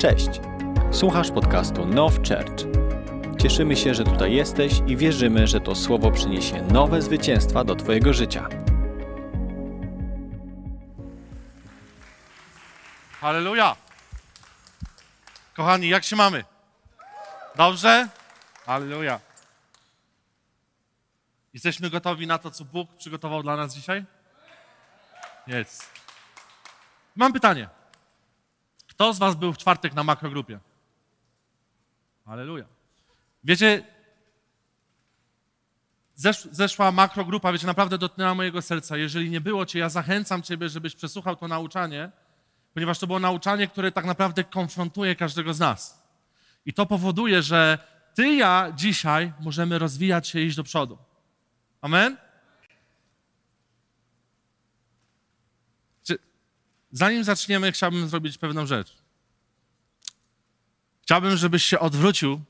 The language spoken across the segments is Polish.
Cześć! Słuchasz podcastu Now Church. Cieszymy się, że tutaj jesteś i wierzymy, że to słowo przyniesie nowe zwycięstwa do Twojego życia. Halleluja! Kochani, jak się mamy? Dobrze? Halleluja! Jesteśmy gotowi na to, co Bóg przygotował dla nas dzisiaj? Jest. Mam pytanie. Kto z Was był w czwartek na makrogrupie? Halleluja. Wiecie, zesz, zeszła makrogrupa, wiecie, naprawdę dotknęła mojego serca. Jeżeli nie było Cię, ja zachęcam Ciebie, żebyś przesłuchał to nauczanie, ponieważ to było nauczanie, które tak naprawdę konfrontuje każdego z nas. I to powoduje, że Ty i ja dzisiaj możemy rozwijać się i iść do przodu. Amen? Czy, zanim zaczniemy, chciałbym zrobić pewną rzecz. Chciałbym, żebyś się odwrócił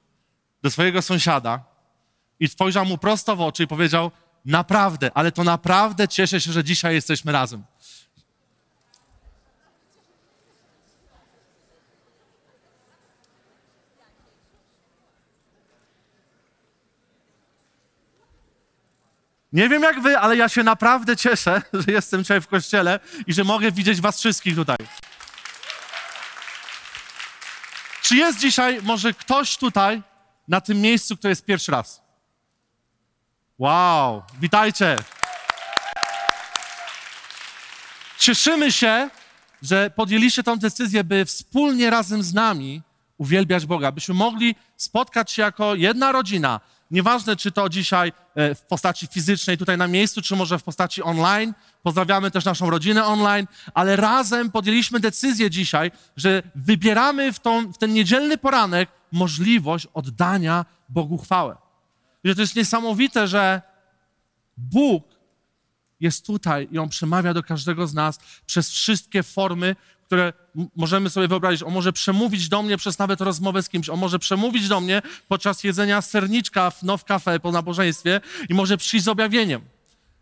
do swojego sąsiada i spojrzał mu prosto w oczy i powiedział: Naprawdę, ale to naprawdę cieszę się, że dzisiaj jesteśmy razem. Nie wiem jak wy, ale ja się naprawdę cieszę, że jestem dzisiaj w kościele i że mogę widzieć was wszystkich tutaj. Czy jest dzisiaj może ktoś tutaj na tym miejscu, kto jest pierwszy raz? Wow, witajcie. Cieszymy się, że podjęliście tę decyzję, by wspólnie razem z nami uwielbiać Boga, byśmy mogli spotkać się jako jedna rodzina. Nieważne, czy to dzisiaj e, w postaci fizycznej tutaj na miejscu, czy może w postaci online. Pozdrawiamy też naszą rodzinę online, ale razem podjęliśmy decyzję dzisiaj, że wybieramy w, tą, w ten niedzielny poranek możliwość oddania Bogu chwałę. I to jest niesamowite, że Bóg jest tutaj i On przemawia do każdego z nas przez wszystkie formy, które możemy sobie wyobrazić. On może przemówić do mnie przez nawet rozmowę z kimś. On może przemówić do mnie podczas jedzenia serniczka w Now Cafe po nabożeństwie i może przyjść z objawieniem.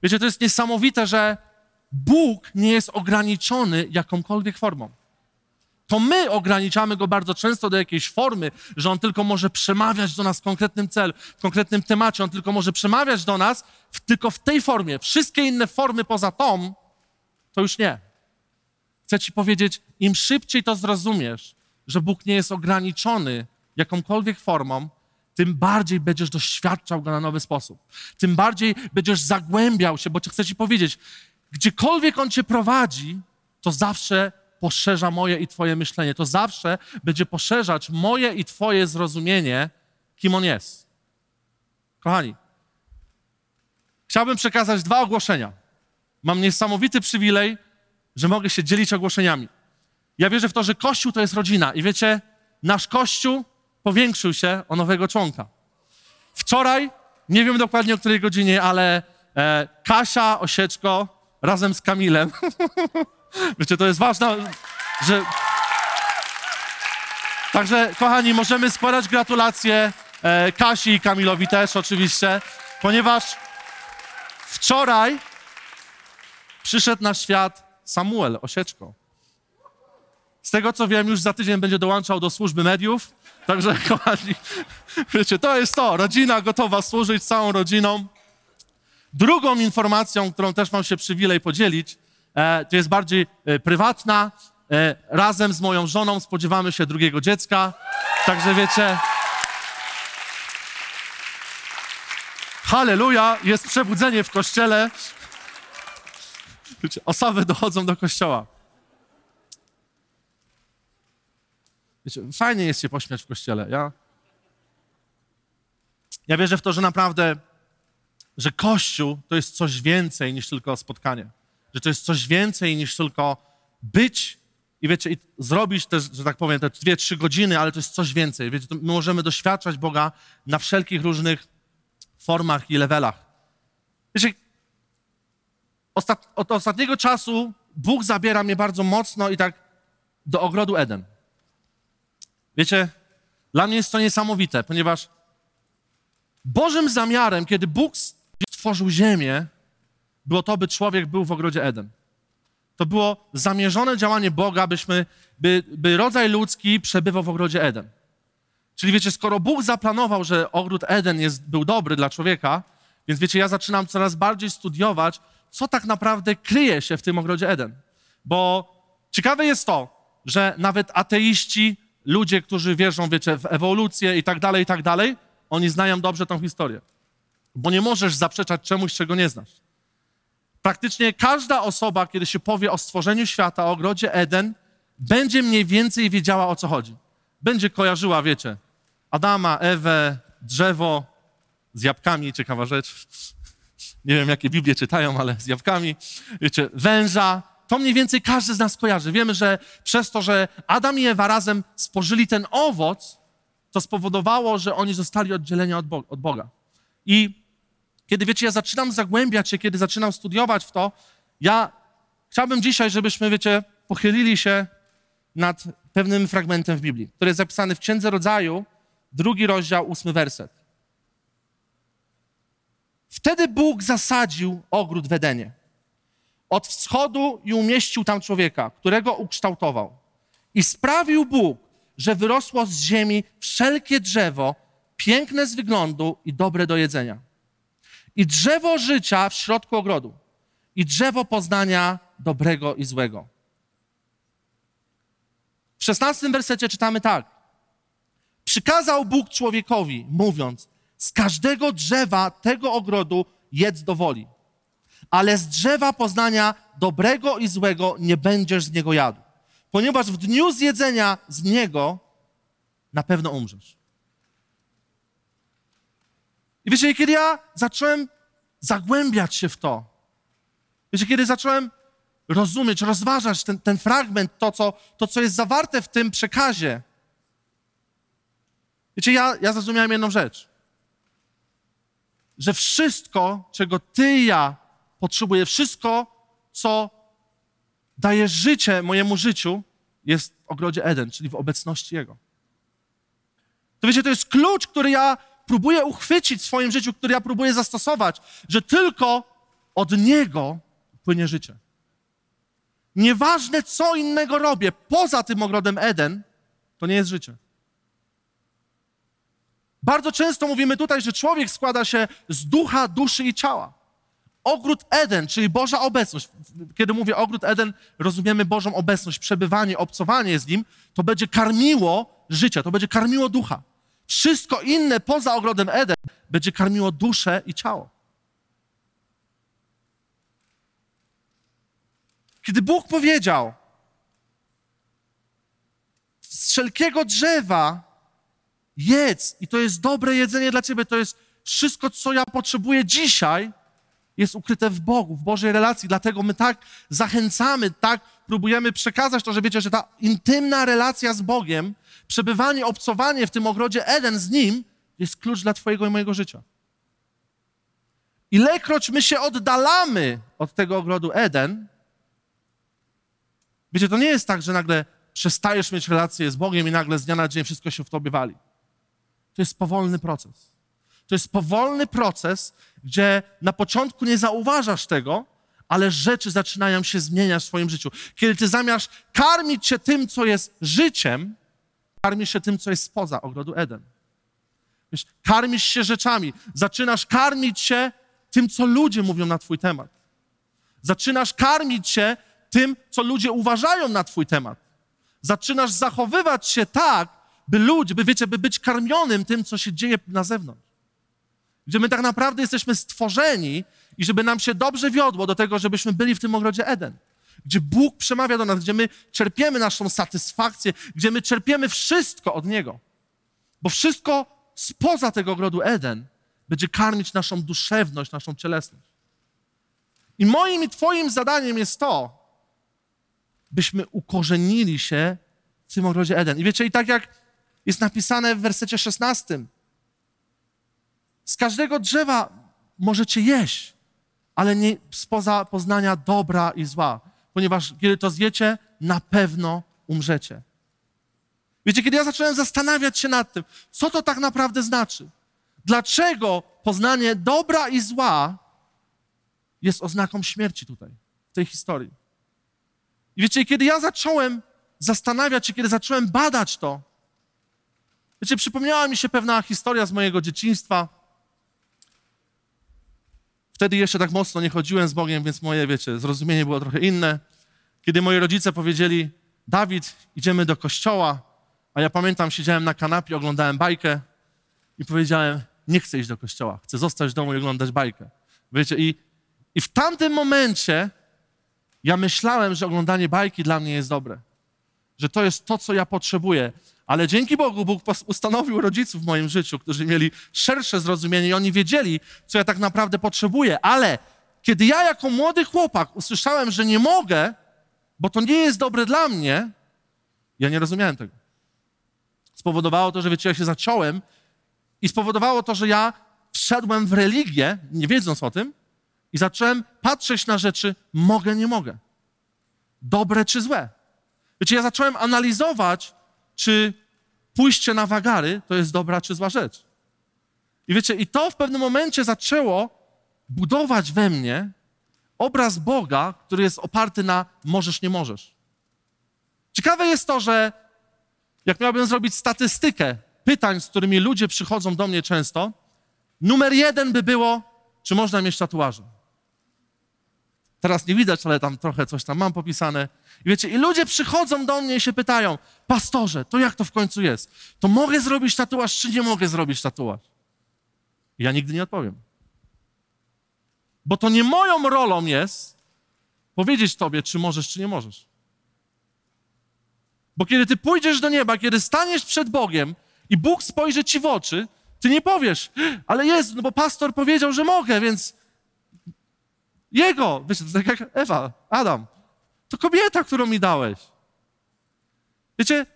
Wiecie, to jest niesamowite, że Bóg nie jest ograniczony jakąkolwiek formą. To my ograniczamy go bardzo często do jakiejś formy, że on tylko może przemawiać do nas w konkretnym celu, w konkretnym temacie. On tylko może przemawiać do nas w, tylko w tej formie. Wszystkie inne formy poza tą, to już nie. Chcę ci powiedzieć, im szybciej to zrozumiesz, że Bóg nie jest ograniczony jakąkolwiek formą, tym bardziej będziesz doświadczał go na nowy sposób. Tym bardziej będziesz zagłębiał się, bo chcę ci powiedzieć, gdziekolwiek on cię prowadzi, to zawsze poszerza moje i twoje myślenie. To zawsze będzie poszerzać moje i twoje zrozumienie, kim on jest. Kochani, chciałbym przekazać dwa ogłoszenia. Mam niesamowity przywilej, że mogę się dzielić ogłoszeniami. Ja wierzę w to, że Kościół to jest rodzina. I wiecie, nasz Kościół powiększył się o nowego członka. Wczoraj, nie wiem dokładnie o której godzinie, ale e, Kasia Osieczko razem z Kamilem. wiecie, to jest ważne, że... Także, kochani, możemy składać gratulacje e, Kasi i Kamilowi też oczywiście, ponieważ wczoraj przyszedł na świat Samuel Osieczko. Z tego co wiem, już za tydzień będzie dołączał do służby mediów. Także, kochani, wiecie, to jest to. Rodzina gotowa służyć całą rodziną. Drugą informacją, którą też mam się przywilej podzielić, e, to jest bardziej e, prywatna. E, razem z moją żoną spodziewamy się drugiego dziecka. Także wiecie. Halleluja, jest przebudzenie w kościele. Osoby dochodzą do kościoła. Wiecie, fajnie jest się pośmiać w kościele. Ja, ja wierzę w to, że naprawdę, że Kościół to jest coś więcej niż tylko spotkanie. Że to jest coś więcej niż tylko być i wiecie, i zrobić te, że tak powiem, te dwie, trzy godziny, ale to jest coś więcej. Wiecie, my możemy doświadczać Boga na wszelkich różnych formach i levelach. Wiecie, ostat, od ostatniego czasu Bóg zabiera mnie bardzo mocno i tak do ogrodu Eden. Wiecie, dla mnie jest to niesamowite, ponieważ Bożym zamiarem, kiedy Bóg stworzył ziemię, było to, by człowiek był w ogrodzie Eden. To było zamierzone działanie Boga, byśmy, by, by rodzaj ludzki przebywał w ogrodzie Eden. Czyli wiecie, skoro Bóg zaplanował, że ogród Eden jest, był dobry dla człowieka, więc wiecie, ja zaczynam coraz bardziej studiować, co tak naprawdę kryje się w tym ogrodzie Eden. Bo ciekawe jest to, że nawet ateiści, ludzie, którzy wierzą, wiecie, w ewolucję i tak dalej, i tak dalej, oni znają dobrze tą historię. Bo nie możesz zaprzeczać czemuś, czego nie znasz. Praktycznie każda osoba, kiedy się powie o stworzeniu świata, o ogrodzie Eden, będzie mniej więcej wiedziała, o co chodzi. Będzie kojarzyła, wiecie, Adama, Ewę, drzewo z jabłkami, ciekawa rzecz. Nie wiem, jakie Biblię czytają, ale z. Wiecie, węża. To mniej więcej każdy z nas kojarzy. Wiemy, że przez to, że Adam i Ewa razem spożyli ten owoc, to spowodowało, że oni zostali oddzieleni od, Bo od Boga. I kiedy, wiecie, ja zaczynam zagłębiać się, kiedy zaczynam studiować w to, ja chciałbym dzisiaj, żebyśmy, wiecie, pochylili się nad pewnym fragmentem w Biblii, który jest zapisany w Księdze Rodzaju, drugi rozdział, ósmy werset. Wtedy Bóg zasadził ogród w Edenie. Od wschodu i umieścił tam człowieka, którego ukształtował. I sprawił Bóg, że wyrosło z ziemi wszelkie drzewo, piękne z wyglądu i dobre do jedzenia. I drzewo życia w środku ogrodu. I drzewo poznania dobrego i złego. W szesnastym wersecie czytamy tak. Przykazał Bóg człowiekowi, mówiąc, z każdego drzewa tego ogrodu jedz do woli, ale z drzewa poznania dobrego i złego nie będziesz z niego jadł, ponieważ w dniu zjedzenia z niego na pewno umrzesz. I wiecie, kiedy ja zacząłem zagłębiać się w to, wiecie, kiedy zacząłem rozumieć, rozważać ten, ten fragment, to co, to, co jest zawarte w tym przekazie, wiecie, ja, ja zrozumiałem jedną rzecz. Że wszystko, czego ty ja potrzebuję, wszystko, co daje życie mojemu życiu, jest w ogrodzie Eden, czyli w obecności Jego. To wiecie, to jest klucz, który ja próbuję uchwycić w swoim życiu, który ja próbuję zastosować, że tylko od Niego płynie życie. Nieważne, co innego robię poza tym ogrodem Eden, to nie jest życie. Bardzo często mówimy tutaj, że człowiek składa się z ducha, duszy i ciała. Ogród Eden, czyli Boża obecność. Kiedy mówię ogród Eden, rozumiemy Bożą obecność, przebywanie, obcowanie z Nim, to będzie karmiło życie, to będzie karmiło ducha. Wszystko inne poza ogrodem Eden będzie karmiło duszę i ciało. Kiedy Bóg powiedział, z wszelkiego drzewa jedz i to jest dobre jedzenie dla ciebie, to jest wszystko, co ja potrzebuję dzisiaj, jest ukryte w Bogu, w Bożej relacji. Dlatego my tak zachęcamy, tak próbujemy przekazać to, że wiecie, że ta intymna relacja z Bogiem, przebywanie, obcowanie w tym ogrodzie Eden z Nim jest klucz dla Twojego i mojego życia. Ilekroć my się oddalamy od tego ogrodu Eden, wiecie, to nie jest tak, że nagle przestajesz mieć relację z Bogiem i nagle z dnia na dzień wszystko się w tobie wali. To jest powolny proces. To jest powolny proces, gdzie na początku nie zauważasz tego, ale rzeczy zaczynają się zmieniać w swoim życiu. Kiedy ty zamiast karmić się tym, co jest życiem, karmisz się tym, co jest spoza ogrodu Eden. Wiesz, karmisz się rzeczami. Zaczynasz karmić się tym, co ludzie mówią na twój temat. Zaczynasz karmić się tym, co ludzie uważają na twój temat. Zaczynasz zachowywać się tak, by ludzie, by wiecie, by być karmionym tym, co się dzieje na zewnątrz. Gdzie my tak naprawdę jesteśmy stworzeni i żeby nam się dobrze wiodło do tego, żebyśmy byli w tym ogrodzie Eden. Gdzie Bóg przemawia do nas, gdzie my czerpiemy naszą satysfakcję, gdzie my czerpiemy wszystko od Niego. Bo wszystko spoza tego ogrodu Eden będzie karmić naszą duszewność, naszą cielesność. I moim i Twoim zadaniem jest to, byśmy ukorzenili się w tym ogrodzie Eden. I wiecie, i tak jak jest napisane w wersecie 16, z każdego drzewa możecie jeść, ale nie spoza poznania dobra i zła, ponieważ kiedy to zjecie, na pewno umrzecie. Wiecie, kiedy ja zacząłem zastanawiać się nad tym, co to tak naprawdę znaczy, dlaczego poznanie dobra i zła jest oznaką śmierci tutaj, w tej historii. I wiecie, kiedy ja zacząłem zastanawiać się, kiedy zacząłem badać to, wiecie, przypomniała mi się pewna historia z mojego dzieciństwa. Wtedy jeszcze tak mocno nie chodziłem z Bogiem, więc moje, wiecie, zrozumienie było trochę inne. Kiedy moi rodzice powiedzieli, Dawid, idziemy do kościoła, a ja pamiętam, siedziałem na kanapie, oglądałem bajkę i powiedziałem, nie chcę iść do kościoła, chcę zostać w domu i oglądać bajkę. Wiecie, i, i w tamtym momencie ja myślałem, że oglądanie bajki dla mnie jest dobre, że to jest to, co ja potrzebuję. Ale dzięki Bogu Bóg ustanowił rodziców w moim życiu, którzy mieli szersze zrozumienie i oni wiedzieli, co ja tak naprawdę potrzebuję. Ale kiedy ja jako młody chłopak usłyszałem, że nie mogę, bo to nie jest dobre dla mnie, ja nie rozumiałem tego. Spowodowało to, że wiecie, ja się zaciąłem i spowodowało to, że ja wszedłem w religię, nie wiedząc o tym, i zacząłem patrzeć na rzeczy, mogę, nie mogę. Dobre czy złe. Wiecie, ja zacząłem analizować, czy pójście na wagary to jest dobra czy zła rzecz. I wiecie, i to w pewnym momencie zaczęło budować we mnie obraz Boga, który jest oparty na możesz, nie możesz. Ciekawe jest to, że jak miałbym zrobić statystykę pytań, z którymi ludzie przychodzą do mnie często, numer jeden by było, czy można mieć tatuaże. Teraz nie widać, ale tam trochę coś tam mam popisane. I wiecie, i ludzie przychodzą do mnie i się pytają, pastorze, to jak to w końcu jest? To mogę zrobić tatuaż, czy nie mogę zrobić tatuaż? I ja nigdy nie odpowiem. Bo to nie moją rolą jest powiedzieć tobie, czy możesz, czy nie możesz. Bo kiedy ty pójdziesz do nieba, kiedy staniesz przed Bogiem i Bóg spojrzy ci w oczy, ty nie powiesz, ale jest, no bo pastor powiedział, że mogę, więc jego, to tak jak Ewa, Adam, to kobieta, którą mi dałeś. Wiecie,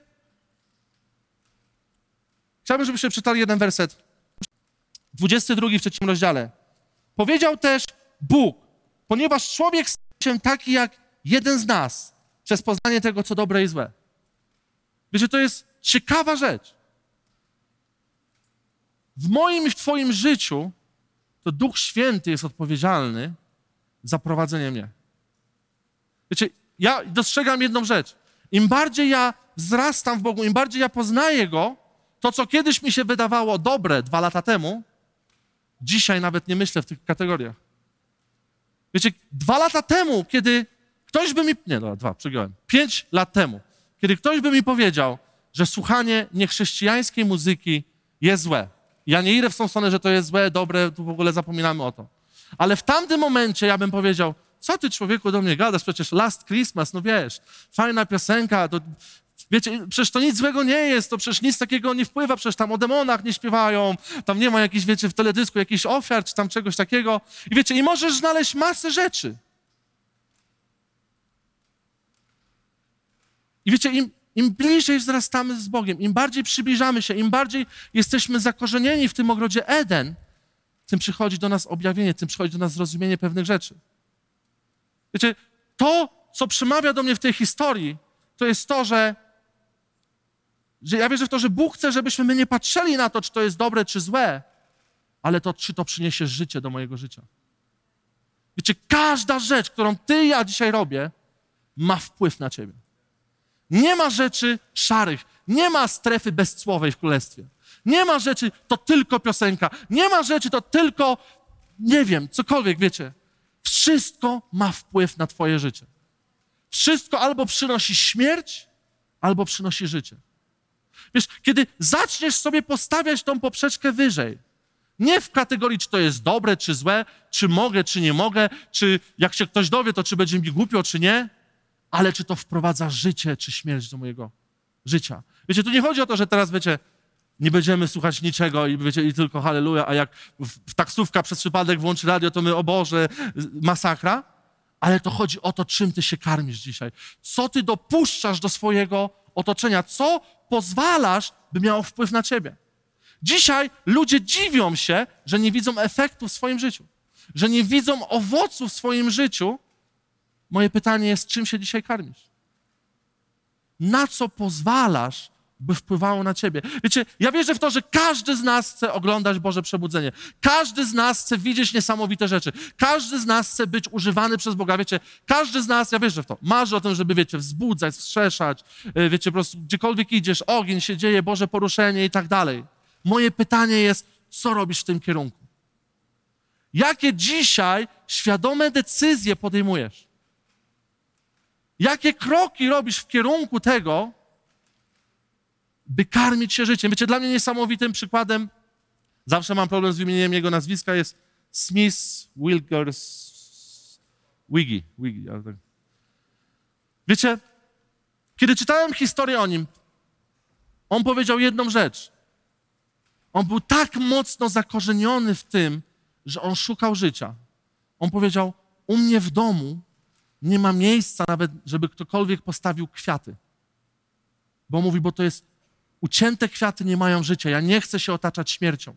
chciałbym, żebyście przeczytali jeden werset. 22 w trzecim rozdziale. Powiedział też Bóg, ponieważ człowiek stał się taki jak jeden z nas przez poznanie tego, co dobre i złe. Wiecie, to jest ciekawa rzecz. W moim i w Twoim życiu to Duch Święty jest odpowiedzialny za prowadzenie mnie. Wiecie, ja dostrzegam jedną rzecz. Im bardziej ja wzrastam w Bogu, im bardziej ja poznaję Go, to co kiedyś mi się wydawało dobre dwa lata temu, dzisiaj nawet nie myślę w tych kategoriach. Wiecie, dwa lata temu, kiedy ktoś by mi, nie, no, dwa, przegiąłem, pięć lat temu, kiedy ktoś by mi powiedział, że słuchanie niechrześcijańskiej muzyki jest złe. Ja nie idę w tą stronę, że to jest złe, dobre, tu w ogóle zapominamy o to. Ale w tamtym momencie ja bym powiedział, co ty człowieku do mnie gadasz, przecież Last Christmas, no wiesz, fajna piosenka, to Wiecie, przecież to nic złego nie jest, to przecież nic takiego nie wpływa, przecież tam o demonach nie śpiewają, tam nie ma jakichś, wiecie, w teledysku jakichś ofiar, czy tam czegoś takiego. I wiecie, i możesz znaleźć masę rzeczy. I wiecie, im, im bliżej wzrastamy z Bogiem, im bardziej przybliżamy się, im bardziej jesteśmy zakorzenieni w tym ogrodzie Eden, tym przychodzi do nas objawienie, tym przychodzi do nas zrozumienie pewnych rzeczy. Wiecie, to, co przemawia do mnie w tej historii, to jest to, że, że ja wierzę w to, że Bóg chce, żebyśmy my nie patrzyli na to, czy to jest dobre, czy złe, ale to, czy to przyniesie życie do mojego życia. Wiecie, każda rzecz, którą ty i ja dzisiaj robię, ma wpływ na ciebie. Nie ma rzeczy szarych, nie ma strefy bezcłowej w królestwie. Nie ma rzeczy, to tylko piosenka. Nie ma rzeczy, to tylko, nie wiem, cokolwiek, wiecie. Wszystko ma wpływ na Twoje życie. Wszystko albo przynosi śmierć, albo przynosi życie. Wiesz, kiedy zaczniesz sobie postawiać tą poprzeczkę wyżej, nie w kategorii, czy to jest dobre, czy złe, czy mogę, czy nie mogę, czy jak się ktoś dowie, to czy będzie mi głupio, czy nie, ale czy to wprowadza życie, czy śmierć do mojego życia. Wiecie, tu nie chodzi o to, że teraz, wiecie, nie będziemy słuchać niczego i, wiecie, i tylko halleluja, a jak w, taksówka przez przypadek włączy radio, to my, o Boże, masakra. Ale to chodzi o to, czym ty się karmisz dzisiaj. Co ty dopuszczasz do swojego otoczenia? Co pozwalasz, by miało wpływ na ciebie? Dzisiaj ludzie dziwią się, że nie widzą efektu w swoim życiu, że nie widzą owoców w swoim życiu. Moje pytanie jest, czym się dzisiaj karmisz? Na co pozwalasz by wpływało na ciebie. Wiecie, ja wierzę w to, że każdy z nas chce oglądać Boże przebudzenie. Każdy z nas chce widzieć niesamowite rzeczy. Każdy z nas chce być używany przez Boga. Wiecie, każdy z nas, ja wierzę w to, marzy o tym, żeby, wiecie, wzbudzać, wstrzeszać. e, Wiecie, po prostu gdziekolwiek idziesz, ogień się dzieje, Boże poruszenie i tak dalej. Moje pytanie jest, co robisz w tym kierunku? Jakie dzisiaj świadome decyzje podejmujesz? Jakie kroki robisz w kierunku tego, by karmić się życiem? Wiecie, dla mnie niesamowitym przykładem, zawsze mam problem z wymienieniem jego nazwiska, jest Smith Wilkers Wiggy. Wiggy tak. Wiecie, kiedy czytałem historię o nim, on powiedział jedną rzecz. On był tak mocno zakorzeniony w tym, że on szukał życia. On powiedział: U mnie w domu nie ma miejsca nawet, żeby ktokolwiek postawił kwiaty. Bo mówi, bo to jest ucięte kwiaty nie mają życia. Ja nie chcę się otaczać śmiercią.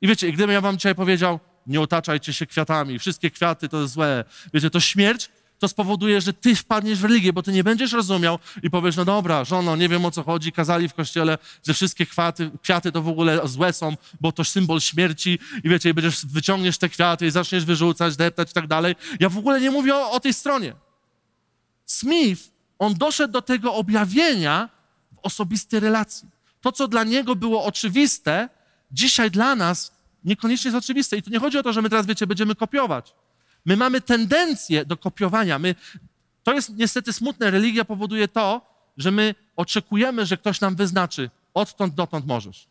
I wiecie, gdybym ja wam dzisiaj powiedział, nie otaczajcie się kwiatami, wszystkie kwiaty to złe. Wiecie, to śmierć to spowoduje, że ty wpadniesz w religię, bo ty nie będziesz rozumiał i powiesz, no dobra, żono, nie wiem o co chodzi, kazali w kościele, że wszystkie kwiaty, kwiaty to w ogóle złe są, bo to symbol śmierci i wiecie, będziesz, wyciągniesz te kwiaty i zaczniesz wyrzucać, deptać i tak dalej. Ja w ogóle nie mówię o, o tej stronie. Smith, on doszedł do tego objawienia osobistej relacji. To, co dla niego było oczywiste, dzisiaj dla nas niekoniecznie jest oczywiste. I tu nie chodzi o to, że my teraz, wiecie, będziemy kopiować. My mamy tendencję do kopiowania. My, to jest niestety smutne. Religia powoduje to, że my oczekujemy, że ktoś nam wyznaczy, odtąd dotąd możesz.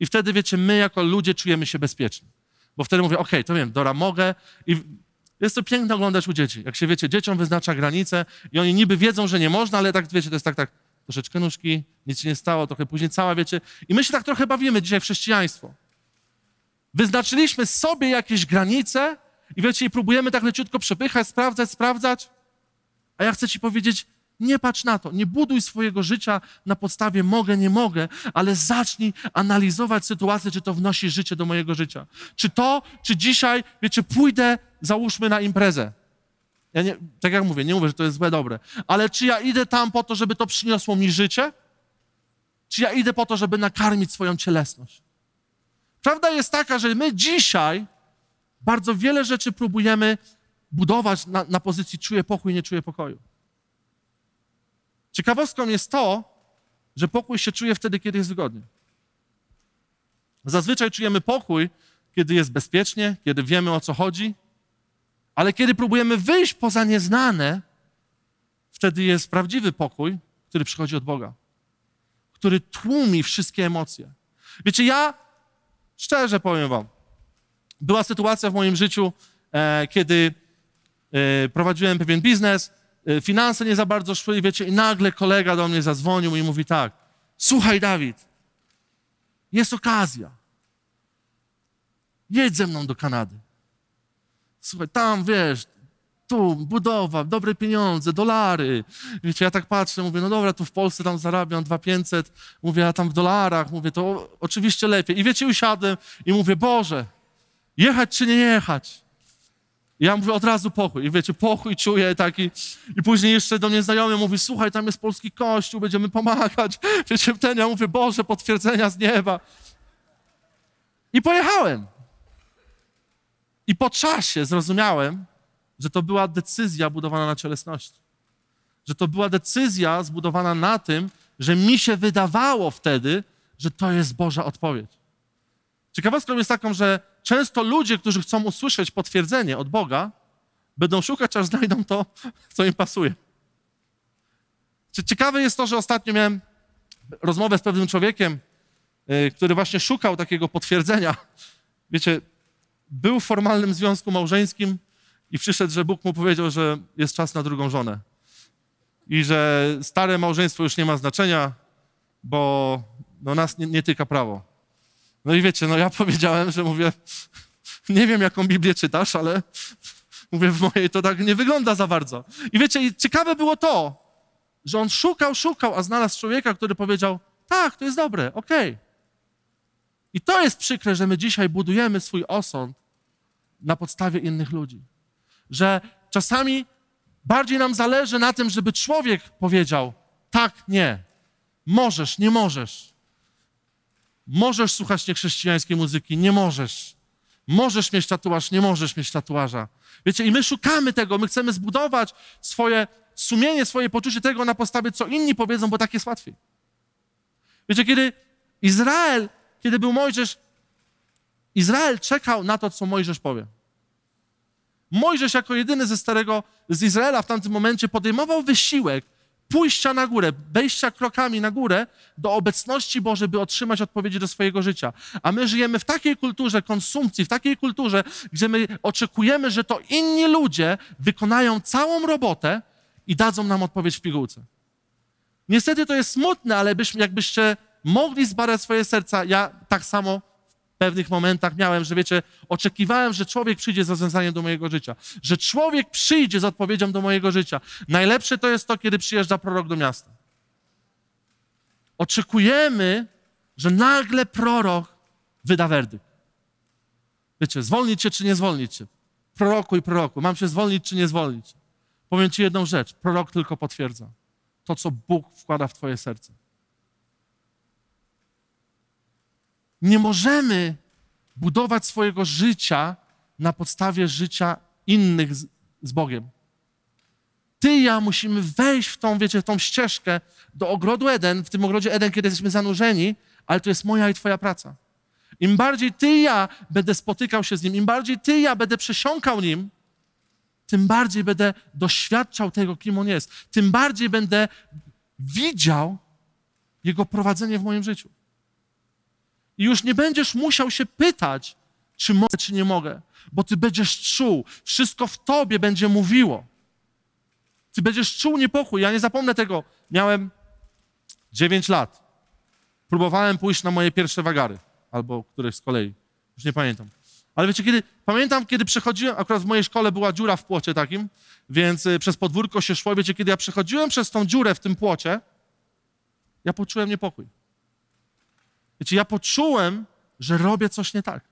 I wtedy, wiecie, my jako ludzie czujemy się bezpieczni. Bo wtedy mówię, okej, to wiem, Dora, mogę. I jest to piękne oglądać u dzieci. Jak się, wiecie, dzieciom wyznacza granice i oni niby wiedzą, że nie można, ale tak, wiecie, to jest tak, tak, troszeczkę nóżki, nic się nie stało, trochę później cała, wiecie. I my się tak trochę bawimy dzisiaj w chrześcijaństwo. Wyznaczyliśmy sobie jakieś granice i wiecie, i próbujemy tak leciutko przepychać, sprawdzać, sprawdzać. A ja chcę ci powiedzieć, nie patrz na to, nie buduj swojego życia na podstawie mogę, nie mogę, ale zacznij analizować sytuację, czy to wnosi życie do mojego życia. Czy to, czy dzisiaj, wiecie, pójdę, załóżmy na imprezę. Ja nie, tak jak mówię, nie mówię, że to jest złe, dobre, ale czy ja idę tam po to, żeby to przyniosło mi życie? Czy ja idę po to, żeby nakarmić swoją cielesność? Prawda jest taka, że my dzisiaj bardzo wiele rzeczy próbujemy budować na, na pozycji czuję pokój, nie czuję pokoju. Ciekawostką jest to, że pokój się czuje wtedy, kiedy jest wygodnie. Zazwyczaj czujemy pokój, kiedy jest bezpiecznie, kiedy wiemy o co chodzi, ale kiedy próbujemy wyjść poza nieznane, wtedy jest prawdziwy pokój, który przychodzi od Boga, który tłumi wszystkie emocje. Wiecie, ja szczerze powiem Wam, była sytuacja w moim życiu, e, kiedy e, prowadziłem pewien biznes, e, finanse nie za bardzo szły wiecie, i nagle kolega do mnie zadzwonił i mówi tak, słuchaj Dawid, jest okazja, jedź ze mną do Kanady. Słuchaj, tam wiesz, tu budowa, dobre pieniądze, dolary. Wiecie, ja tak patrzę, mówię, no dobra, tu w Polsce tam zarabiam 2500, mówię, a tam w dolarach, mówię, to oczywiście lepiej. I wiecie, usiadłem i mówię, Boże, jechać czy nie jechać? I ja mówię od razu pokój. I wiecie, pokój czuję taki. I później jeszcze do mnie znajomy mówi, słuchaj, tam jest polski kościół, będziemy pomagać. Wiecie, ten ja mówię, Boże, potwierdzenia z nieba. I pojechałem. I po czasie zrozumiałem, że to była decyzja budowana na cielesności. Że to była decyzja zbudowana na tym, że mi się wydawało wtedy, że to jest Boża odpowiedź. Ciekawostką jest taką, że często ludzie, którzy chcą usłyszeć potwierdzenie od Boga, będą szukać, aż znajdą to, co im pasuje. Ciekawe jest to, że ostatnio miałem rozmowę z pewnym człowiekiem, yy, który właśnie szukał takiego potwierdzenia. Wiecie, był w formalnym związku małżeńskim i przyszedł, że Bóg mu powiedział, że jest czas na drugą żonę. I że stare małżeństwo już nie ma znaczenia, bo no, nas nie, nie tyka prawo. No i wiecie, no ja powiedziałem, że mówię, nie wiem jaką Biblię czytasz, ale mówię, w mojej to tak nie wygląda za bardzo. I wiecie, i ciekawe było to, że on szukał, szukał, a znalazł człowieka, który powiedział, tak, to jest dobre, okej. Okay. I to jest przykre, że my dzisiaj budujemy swój osąd na podstawie innych ludzi. Że czasami bardziej nam zależy na tym, żeby człowiek powiedział tak, nie, Możesz, nie możesz. Możesz słuchać niechrześcijańskiej muzyki, nie możesz. Możesz mieć tatuaż, nie możesz mieć tatuaża. Wiecie, i my szukamy tego, my chcemy zbudować swoje sumienie, swoje poczucie tego na podstawie, co inni powiedzą, bo tak jest łatwiej. Wiecie, kiedy Izrael, kiedy był Mojżesz, Izrael czekał na to, co Mojżesz powie. Mojżesz jako jedyny ze starego, z Izraela w tamtym momencie podejmował wysiłek pójścia na górę, wejścia krokami na górę do obecności Bożej, by otrzymać odpowiedzi do swojego życia. A my żyjemy w takiej kulturze konsumpcji, w takiej kulturze, gdzie my oczekujemy, że to inni ludzie wykonają całą robotę i dadzą nam odpowiedź w pigułce. Niestety to jest smutne, ale byśmy, jakbyście mogli zbadać swoje serca, ja tak samo pewnych momentach miałem, że wiecie, oczekiwałem, że człowiek przyjdzie z rozwiązaniem do mojego życia, że człowiek przyjdzie z odpowiedzią do mojego życia. Najlepsze to jest to, kiedy przyjeżdża prorok do miasta. Oczekujemy, że nagle prorok wyda werdykt. Wiecie, zwolnić cię czy nie zwolnić cię? Proroku i proroku, mam się zwolnić czy nie zwolnić? Powiem ci jedną rzecz, prorok tylko potwierdza to, co Bóg wkłada w twoje serce. Nie możemy budować swojego życia na podstawie życia innych z, z Bogiem. Ty i ja musimy wejść w tą, wiecie, tą ścieżkę do ogrodu Eden, w tym ogrodzie Eden, kiedy jesteśmy zanurzeni, ale to jest moja i twoja praca. Im bardziej ty i ja będę spotykał się z nim, im bardziej ty i ja będę przesiąkał nim, tym bardziej będę doświadczał tego, kim on jest. Tym bardziej będę widział jego prowadzenie w moim życiu. I już nie będziesz musiał się pytać, czy mogę, czy nie mogę, bo ty będziesz czuł, wszystko w tobie będzie mówiło. Ty będziesz czuł niepokój. Ja nie zapomnę tego. Miałem 9 lat. Próbowałem pójść na moje pierwsze wagary, albo któreś z kolei. Już nie pamiętam. Ale wiecie, kiedy, pamiętam, kiedy przechodziłem, akurat w mojej szkole była dziura w płocie takim, więc y, przez podwórko się szło. Wiecie, kiedy ja przechodziłem przez tą dziurę w tym płocie, ja poczułem niepokój. Wiecie, ja poczułem, że robię coś nie tak.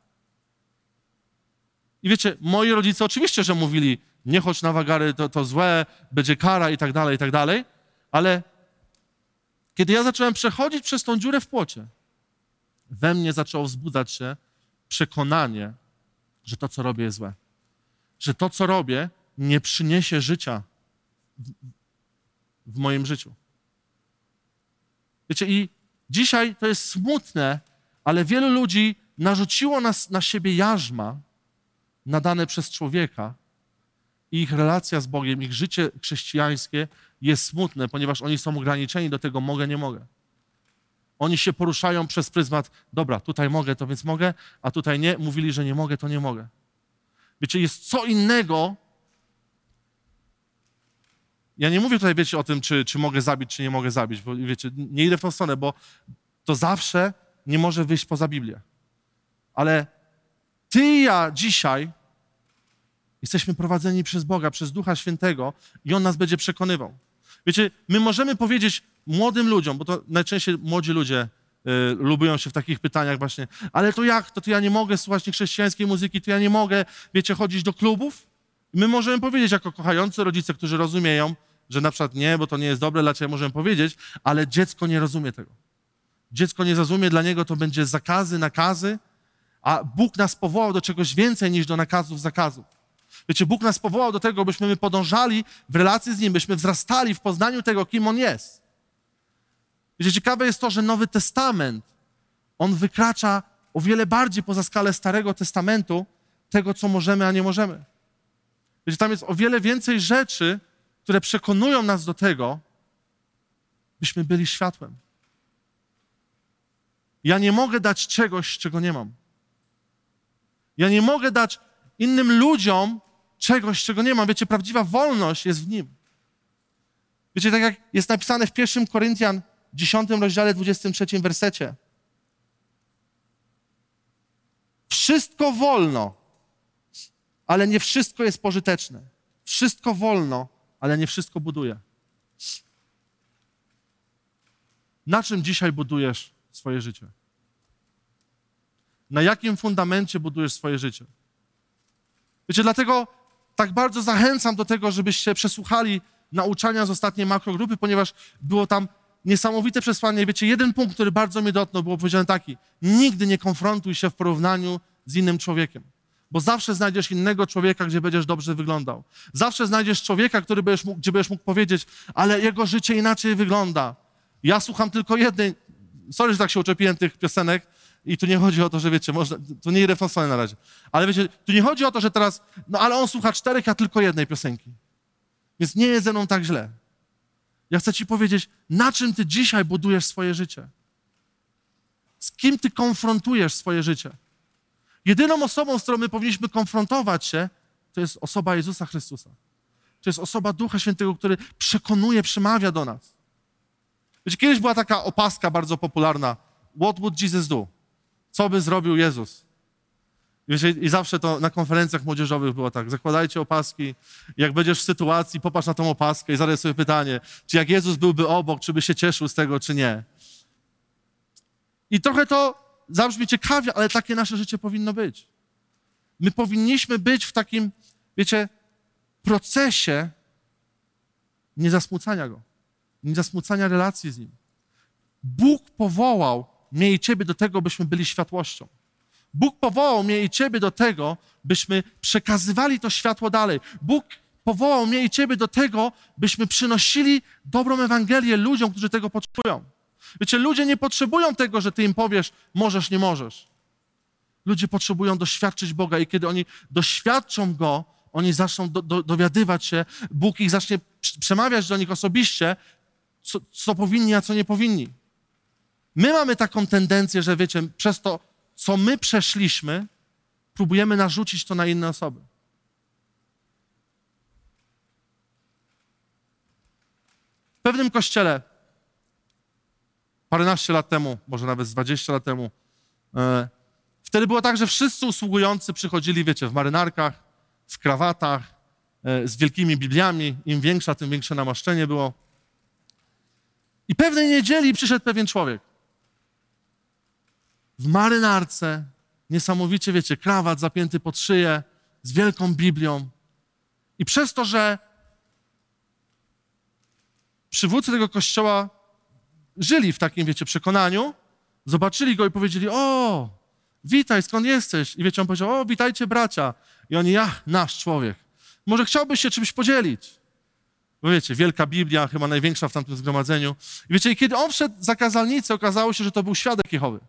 I wiecie, moi rodzice oczywiście, że mówili, nie chodź na wagary, to, to złe, będzie kara i tak dalej, i tak dalej, ale kiedy ja zacząłem przechodzić przez tą dziurę w płocie, we mnie zaczęło wzbudzać się przekonanie, że to, co robię, jest złe. Że to, co robię, nie przyniesie życia w, w moim życiu. Wiecie, i dzisiaj to jest smutne, ale wielu ludzi narzuciło nas, na siebie jarzma nadane przez człowieka i ich relacja z Bogiem, ich życie chrześcijańskie jest smutne, ponieważ oni są ograniczeni do tego mogę, nie mogę. Oni się poruszają przez pryzmat, dobra, tutaj mogę, to więc mogę, a tutaj nie. Mówili, że nie mogę, to nie mogę. Wiecie, jest co innego. Ja nie mówię tutaj, wiecie, o tym, czy, czy mogę zabić, czy nie mogę zabić, bo wiecie, nie idę w tą stronę, bo to zawsze nie może wyjść poza Biblię. Ale ty i ja dzisiaj jesteśmy prowadzeni przez Boga, przez Ducha Świętego i On nas będzie przekonywał. Wiecie, my możemy powiedzieć młodym ludziom, bo to najczęściej młodzi ludzie y, lubują się w takich pytaniach właśnie, ale to jak, to, to ja nie mogę słuchać chrześcijańskiej muzyki, to ja nie mogę, wiecie, chodzić do klubów? My możemy powiedzieć jako kochający rodzice, którzy rozumieją, że na przykład nie, bo to nie jest dobre dla ciebie, możemy powiedzieć, ale dziecko nie rozumie tego. Dziecko nie zrozumie, dla niego to będzie zakazy, nakazy, a Bóg nas powołał do czegoś więcej niż do nakazów, zakazów. Wiecie, Bóg nas powołał do tego, byśmy my podążali w relacji z Nim, byśmy wzrastali w poznaniu tego, kim On jest. Wiecie, ciekawe jest to, że Nowy Testament, on wykracza o wiele bardziej poza skalę Starego Testamentu, tego, co możemy, a nie możemy. Wiecie, tam jest o wiele więcej rzeczy, które przekonują nas do tego, byśmy byli światłem. Ja nie mogę dać czegoś, czego nie mam. Ja nie mogę dać innym ludziom czegoś, czego nie mam. Wiecie, prawdziwa wolność jest w nim. Wiecie, tak jak jest napisane w 1 Koryntian 10 rozdziale 23 wersecie. Wszystko wolno, ale nie wszystko jest pożyteczne. Wszystko wolno, ale nie wszystko buduje. Na czym dzisiaj budujesz swoje życie? Na jakim fundamencie budujesz swoje życie? Wiecie, dlatego tak bardzo zachęcam do tego, żebyście przesłuchali nauczania z ostatniej makrogrupy, ponieważ było tam niesamowite przesłanie. Wiecie, jeden punkt, który bardzo mnie dotknął, było powiedziane taki: nigdy nie konfrontuj się w porównaniu z innym człowiekiem. Bo zawsze znajdziesz innego człowieka, gdzie będziesz dobrze wyglądał. Zawsze znajdziesz człowieka, który będziesz mógł, gdzie będziesz mógł powiedzieć, ale jego życie inaczej wygląda. Ja słucham tylko jednej. Sorry, że tak się uczepiłem tych piosenek. I tu nie chodzi o to, że wiecie, można, nie idę w na razie. Ale wiecie, tu nie chodzi o to, że teraz, no ale on słucha czterech, a tylko jednej piosenki. Więc nie jest ze mną tak źle. Ja chcę ci powiedzieć, na czym ty dzisiaj budujesz swoje życie? Z kim ty konfrontujesz swoje życie? Jedyną osobą, z którą my powinniśmy konfrontować się, to jest osoba Jezusa Chrystusa. To jest osoba Ducha Świętego, który przekonuje, przemawia do nas. Wiecie, kiedyś była taka opaska bardzo popularna. What would Jesus do? Co by zrobił Jezus? Wiecie, I zawsze to na konferencjach młodzieżowych było tak. Zakładajcie opaski. Jak będziesz w sytuacji, popatrz na tą opaskę i zadaj sobie pytanie, czy jak Jezus byłby obok, czy by się cieszył z tego, czy nie. I trochę to zabrzmi ciekawie, ale takie nasze życie powinno być. My powinniśmy być w takim, wiecie, procesie niezasmucania Go, niezasmucania relacji z Nim. Bóg powołał mnie i Ciebie do tego, byśmy byli światłością. Bóg powołał mnie i Ciebie do tego, byśmy przekazywali to światło dalej. Bóg powołał mnie i Ciebie do tego, byśmy przynosili dobrą Ewangelię ludziom, którzy tego potrzebują. Wiecie, ludzie nie potrzebują tego, że Ty im powiesz, możesz, nie możesz. Ludzie potrzebują doświadczyć Boga i kiedy oni doświadczą Go, oni zaczną do, do, dowiadywać się, Bóg ich zacznie przemawiać do nich osobiście, co, co powinni, a co nie powinni. My mamy taką tendencję, że wiecie, przez to, co my przeszliśmy, próbujemy narzucić to na inne osoby. W pewnym kościele paręnaście lat temu, może nawet z 20 lat temu, e, wtedy było tak, że wszyscy usługujący przychodzili, wiecie, w marynarkach, w krawatach, e, z wielkimi Bibliami. Im większa, tym większe namaszczenie było. I pewnej niedzieli przyszedł pewien człowiek w marynarce, niesamowicie, wiecie, krawat zapięty pod szyję, z wielką Biblią. I przez to, że przywódcy tego kościoła żyli w takim, wiecie, przekonaniu, zobaczyli go i powiedzieli, o, witaj, skąd jesteś? I wiecie, on powiedział, o, witajcie bracia. I oni, ja, nasz człowiek. Może chciałbyś się czymś podzielić? Bo wiecie, wielka Biblia, chyba największa w tamtym zgromadzeniu. I wiecie, kiedy on wszedł za kazalnicę, okazało się, że to był świadek Jehowy.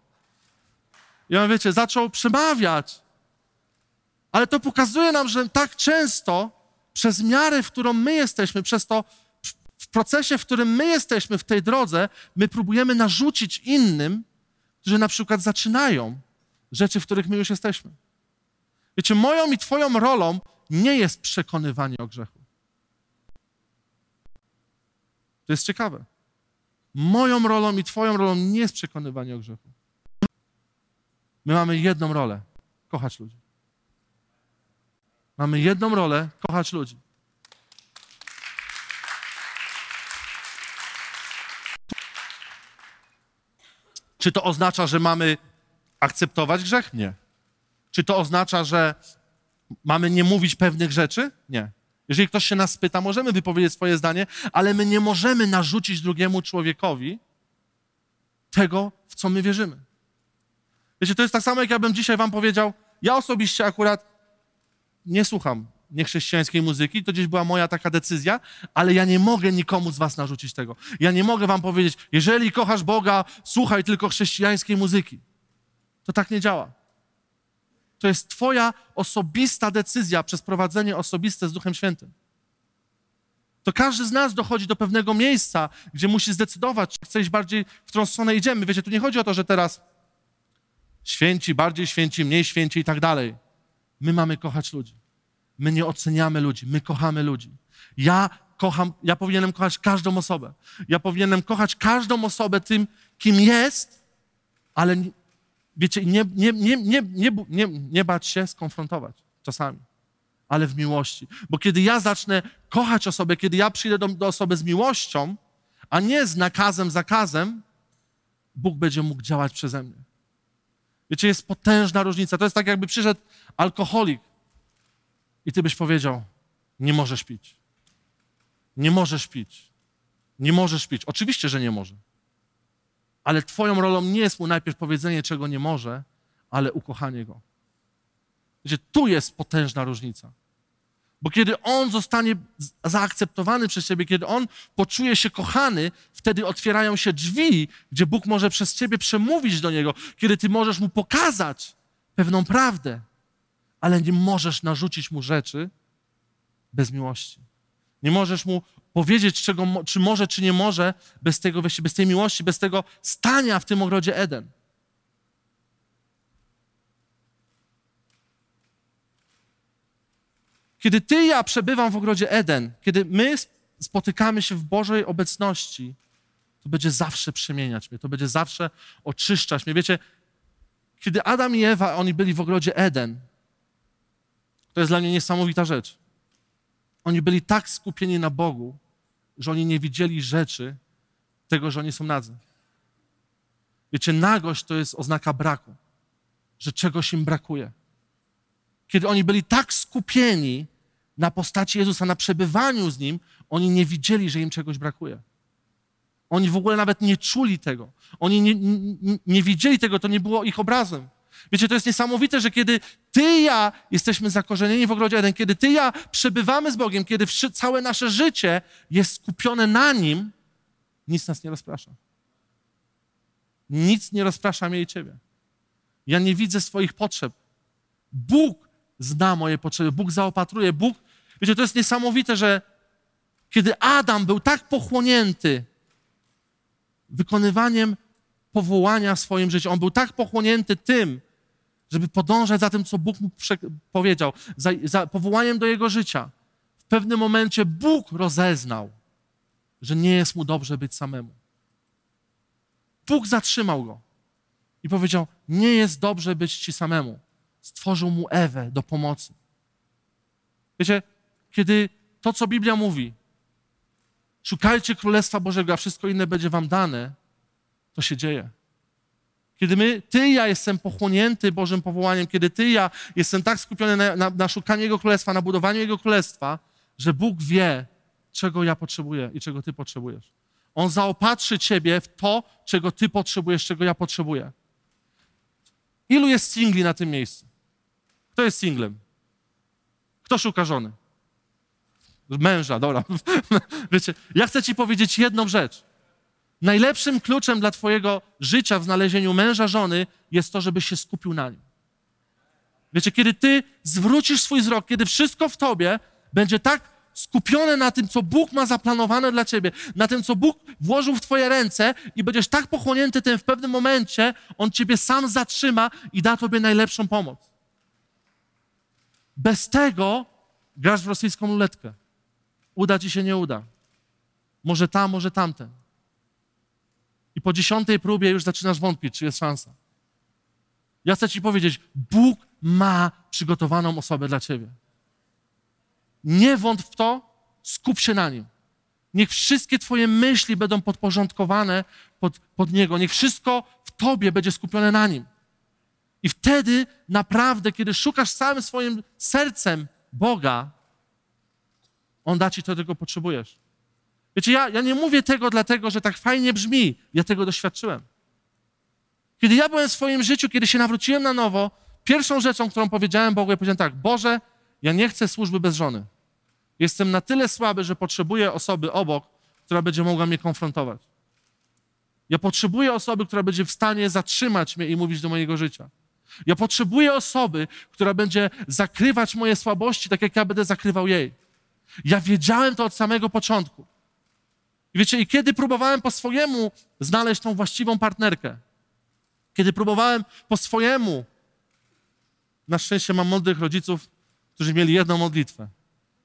I on, wiecie, zaczął przemawiać. Ale to pokazuje nam, że tak często przez miarę, w którą my jesteśmy, przez to w procesie, w którym my jesteśmy w tej drodze, my próbujemy narzucić innym, którzy na przykład zaczynają rzeczy, w których my już jesteśmy. Wiecie, moją i Twoją rolą nie jest przekonywanie o grzechu. To jest ciekawe. Moją rolą i Twoją rolą nie jest przekonywanie o grzechu. My mamy jedną rolę kochać ludzi. Mamy jedną rolę kochać ludzi. Czy to oznacza, że mamy akceptować grzech? Nie. Czy to oznacza, że mamy nie mówić pewnych rzeczy? Nie. Jeżeli ktoś się nas pyta, możemy wypowiedzieć swoje zdanie, ale my nie możemy narzucić drugiemu człowiekowi tego, w co my wierzymy. Wiecie, to jest tak samo, jak ja bym dzisiaj wam powiedział, ja osobiście akurat nie słucham niechrześcijańskiej muzyki, to gdzieś była moja taka decyzja, ale ja nie mogę nikomu z was narzucić tego. Ja nie mogę wam powiedzieć, jeżeli kochasz Boga, słuchaj tylko chrześcijańskiej muzyki. To tak nie działa. To jest twoja osobista decyzja przez prowadzenie osobiste z Duchem Świętym. To każdy z nas dochodzi do pewnego miejsca, gdzie musi zdecydować, czy chce iść bardziej w którą stronę idziemy. Wiecie, tu nie chodzi o to, że teraz święci, bardziej święci, mniej święci i tak dalej. My mamy kochać ludzi. My nie oceniamy ludzi, my kochamy ludzi. Ja kocham, ja powinienem kochać każdą osobę. Ja powinienem kochać każdą osobę tym, kim jest, ale wiecie, nie, nie, nie, nie, nie, nie, nie bać się skonfrontować czasami, ale w miłości. Bo kiedy ja zacznę kochać osobę, kiedy ja przyjdę do, do osoby z miłością, a nie z nakazem, zakazem, Bóg będzie mógł działać przeze mnie. Wiecie, jest potężna różnica. To jest tak, jakby przyszedł alkoholik i ty byś powiedział: Nie możesz pić. Nie możesz pić. Nie możesz pić. Oczywiście, że nie może. Ale twoją rolą nie jest mu najpierw powiedzenie, czego nie może, ale ukochanie go. Wiecie, tu jest potężna różnica. Bo kiedy on zostanie zaakceptowany przez ciebie, kiedy on poczuje się kochany, wtedy otwierają się drzwi, gdzie Bóg może przez ciebie przemówić do niego, kiedy ty możesz mu pokazać pewną prawdę, ale nie możesz narzucić mu rzeczy bez miłości. Nie możesz mu powiedzieć, czego, czy może, czy nie może, bez, tego, bez tej miłości, bez tego stania w tym ogrodzie Eden. Kiedy ty i ja przebywam w ogrodzie Eden, kiedy my spotykamy się w Bożej obecności, to będzie zawsze przemieniać mnie, to będzie zawsze oczyszczać mnie. Wiecie, kiedy Adam i Ewa, oni byli w ogrodzie Eden, to jest dla mnie niesamowita rzecz. Oni byli tak skupieni na Bogu, że oni nie widzieli rzeczy tego, że oni są nadzy. Wiecie, nagość to jest oznaka braku, że czegoś im brakuje. Kiedy oni byli tak skupieni na postaci Jezusa, na przebywaniu z Nim, oni nie widzieli, że im czegoś brakuje. Oni w ogóle nawet nie czuli tego. Oni nie, nie, nie widzieli tego, to nie było ich obrazem. Wiecie, to jest niesamowite, że kiedy ty i ja jesteśmy zakorzenieni w ogrodzie Eden, kiedy ty i ja przebywamy z Bogiem, kiedy całe nasze życie jest skupione na Nim, nic nas nie rozprasza. Nic nie rozprasza mnie i ciebie. Ja nie widzę swoich potrzeb. Bóg zna moje potrzeby, Bóg zaopatruje, Bóg. Wiecie, to jest niesamowite, że kiedy Adam był tak pochłonięty wykonywaniem powołania w swoim życiu, on był tak pochłonięty tym, żeby podążać za tym, co Bóg mu powiedział, za, za powołaniem do jego życia. W pewnym momencie Bóg rozeznał, że nie jest mu dobrze być samemu. Bóg zatrzymał go i powiedział: Nie jest dobrze być ci samemu. Stworzył mu Ewę do pomocy. Wiecie, kiedy to, co Biblia mówi, szukajcie Królestwa Bożego, a wszystko inne będzie wam dane, to się dzieje. Kiedy my, ty ja jestem pochłonięty Bożym powołaniem, kiedy ty ja jestem tak skupiony na, na, na szukaniu Jego Królestwa, na budowaniu Jego Królestwa, że Bóg wie, czego ja potrzebuję i czego ty potrzebujesz. On zaopatrzy ciebie w to, czego ty potrzebujesz, czego ja potrzebuję. Ilu jest singli na tym miejscu? Kto jest singlem? Kto szuka żony? Męża, dobra. Wiecie, ja chcę ci powiedzieć jedną rzecz. Najlepszym kluczem dla Twojego życia w znalezieniu męża, żony jest to, żebyś się skupił na nim. Wiecie, kiedy Ty zwrócisz swój wzrok, kiedy wszystko w Tobie będzie tak skupione na tym, co Bóg ma zaplanowane dla Ciebie, na tym, co Bóg włożył w Twoje ręce i będziesz tak pochłonięty tym w pewnym momencie, On Ciebie sam zatrzyma i da Tobie najlepszą pomoc. Bez tego grasz w rosyjską ruletkę. Uda Ci się, nie uda. Może tam, może tamten. I po dziesiątej próbie już zaczynasz wątpić, czy jest szansa. Ja chcę Ci powiedzieć, Bóg ma przygotowaną osobę dla Ciebie. Nie wątp w to, skup się na nim. Niech wszystkie Twoje myśli będą podporządkowane pod, pod Niego. Niech wszystko w Tobie będzie skupione na Nim. I wtedy naprawdę, kiedy szukasz całym swoim sercem Boga, On da Ci to, czego potrzebujesz. Wiecie, ja, ja nie mówię tego dlatego, że tak fajnie brzmi. Ja tego doświadczyłem. Kiedy ja byłem w swoim życiu, kiedy się nawróciłem na nowo, pierwszą rzeczą, którą powiedziałem Bogu, ja powiedziałem tak, Boże, ja nie chcę służby bez żony. Jestem na tyle słaby, że potrzebuję osoby obok, która będzie mogła mnie konfrontować. Ja potrzebuję osoby, która będzie w stanie zatrzymać mnie i mówić do mojego życia. Ja potrzebuję osoby, która będzie zakrywać moje słabości, tak jak ja będę zakrywał jej. Ja wiedziałem to od samego początku. I wiecie, i kiedy próbowałem po swojemu znaleźć tą właściwą partnerkę, kiedy próbowałem po swojemu, na szczęście mam mądrych rodziców, którzy mieli jedną modlitwę.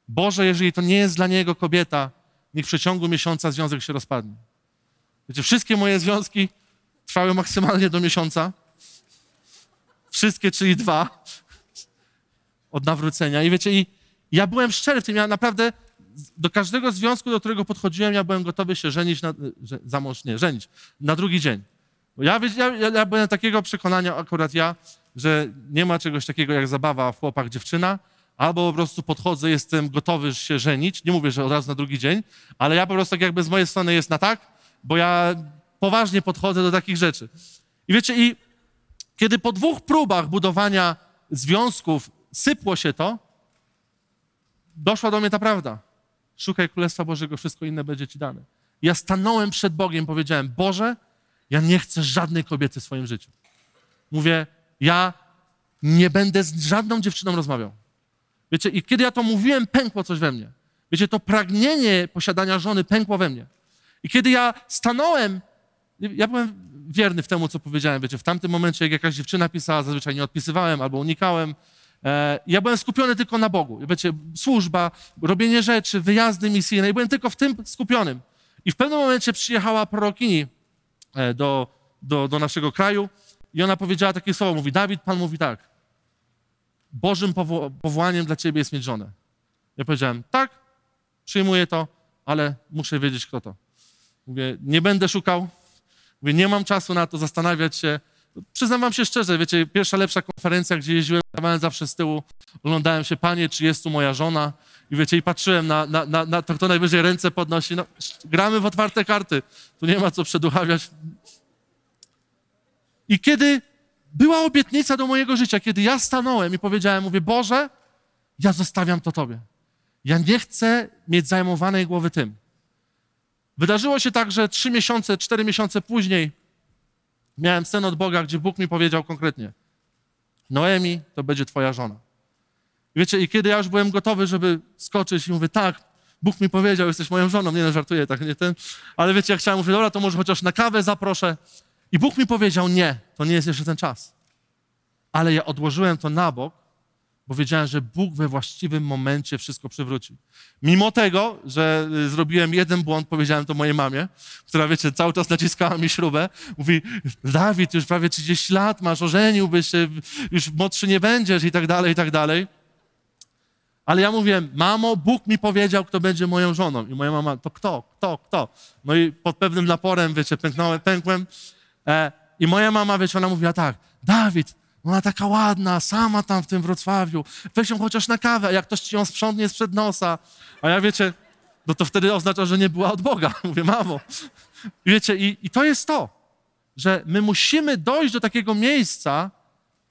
Boże, jeżeli to nie jest dla niego kobieta, niech w przeciągu miesiąca związek się rozpadnie. Wiecie, wszystkie moje związki trwały maksymalnie do miesiąca. Wszystkie, czyli dwa od nawrócenia. I wiecie, i ja byłem szczery w tym, ja naprawdę do każdego związku, do którego podchodziłem, ja byłem gotowy się żenić, na, że, za mąż, nie, żenić, na drugi dzień. Ja, ja, ja byłem takiego przekonania, akurat ja, że nie ma czegoś takiego jak zabawa w chłopak, dziewczyna, albo po prostu podchodzę, jestem gotowy się żenić. Nie mówię, że od razu na drugi dzień, ale ja po prostu tak jakby z mojej strony jest na tak, bo ja poważnie podchodzę do takich rzeczy. I wiecie, i kiedy po dwóch próbach budowania związków sypło się to, doszła do mnie ta prawda. Szukaj Królestwa Bożego, wszystko inne będzie ci dane. Ja stanąłem przed Bogiem, powiedziałem, Boże, ja nie chcę żadnej kobiety w swoim życiu. Mówię, ja nie będę z żadną dziewczyną rozmawiał. Wiecie, i kiedy ja to mówiłem, pękło coś we mnie. Wiecie, to pragnienie posiadania żony pękło we mnie. I kiedy ja stanąłem, ja byłem wierny w temu, co powiedziałem. Wiecie, w tamtym momencie, jak jakaś dziewczyna pisała, zazwyczaj nie odpisywałem albo unikałem. E, ja byłem skupiony tylko na Bogu. Wiecie, służba, robienie rzeczy, wyjazdy misyjne. I byłem tylko w tym skupionym. I w pewnym momencie przyjechała prorokini e, do, do, do naszego kraju i ona powiedziała takie słowo. Mówi, Dawid, Pan mówi tak. Bożym powo powołaniem dla ciebie jest mieć żonę. Ja powiedziałem, tak, przyjmuję to, ale muszę wiedzieć, kto to. Mówię, nie będę szukał, mówię, nie mam czasu na to zastanawiać się. Przyznam wam się szczerze, wiecie, pierwsza lepsza konferencja, gdzie jeździłem, stawałem zawsze z tyłu, oglądałem się, panie, czy jest tu moja żona? I wiecie, i patrzyłem na, na, na, na to, kto najwyżej ręce podnosi. No, gramy w otwarte karty, tu nie ma co przeduchawiać. I kiedy była obietnica do mojego życia, kiedy ja stanąłem i powiedziałem, mówię, Boże, ja zostawiam to Tobie. Ja nie chcę mieć zajmowanej głowy tym. Wydarzyło się tak, że trzy miesiące, cztery miesiące później miałem sen od Boga, gdzie Bóg mi powiedział konkretnie: Noemi, to będzie Twoja żona. Wiecie, i kiedy ja już byłem gotowy, żeby skoczyć i mówię: Tak, Bóg mi powiedział, jesteś moją żoną. Nie, no, żartuję, tak, nie ten. Ale wiecie, jak chciałem, mówię: Dobra, to może chociaż na kawę zaproszę. I Bóg mi powiedział: Nie, to nie jest jeszcze ten czas. Ale ja odłożyłem to na bok, bo wiedziałem, że Bóg we właściwym momencie wszystko przywróci. Mimo tego, że y, zrobiłem jeden błąd, powiedziałem to mojej mamie, która, wiecie, cały czas naciskała mi śrubę. Mówi, Dawid, już prawie 30 lat masz, ożeniłbyś się, już młodszy nie będziesz i tak dalej, i tak dalej. Ale ja mówiłem, mamo, Bóg mi powiedział, kto będzie moją żoną. I moja mama, to kto, kto, kto? No i pod pewnym naporem, wiecie, pęknąłem, pękłem. E, I moja mama, wiecie, ona mówiła tak, Dawid, ona taka ładna, sama tam w tym Wrocławiu. Weź ją chociaż na kawę, a jak ktoś ci ją sprzątnie sprzed nosa. A ja wiecie, no to wtedy oznacza, że nie była od Boga. Mówię, mamo. Wiecie, i, i to jest to, że my musimy dojść do takiego miejsca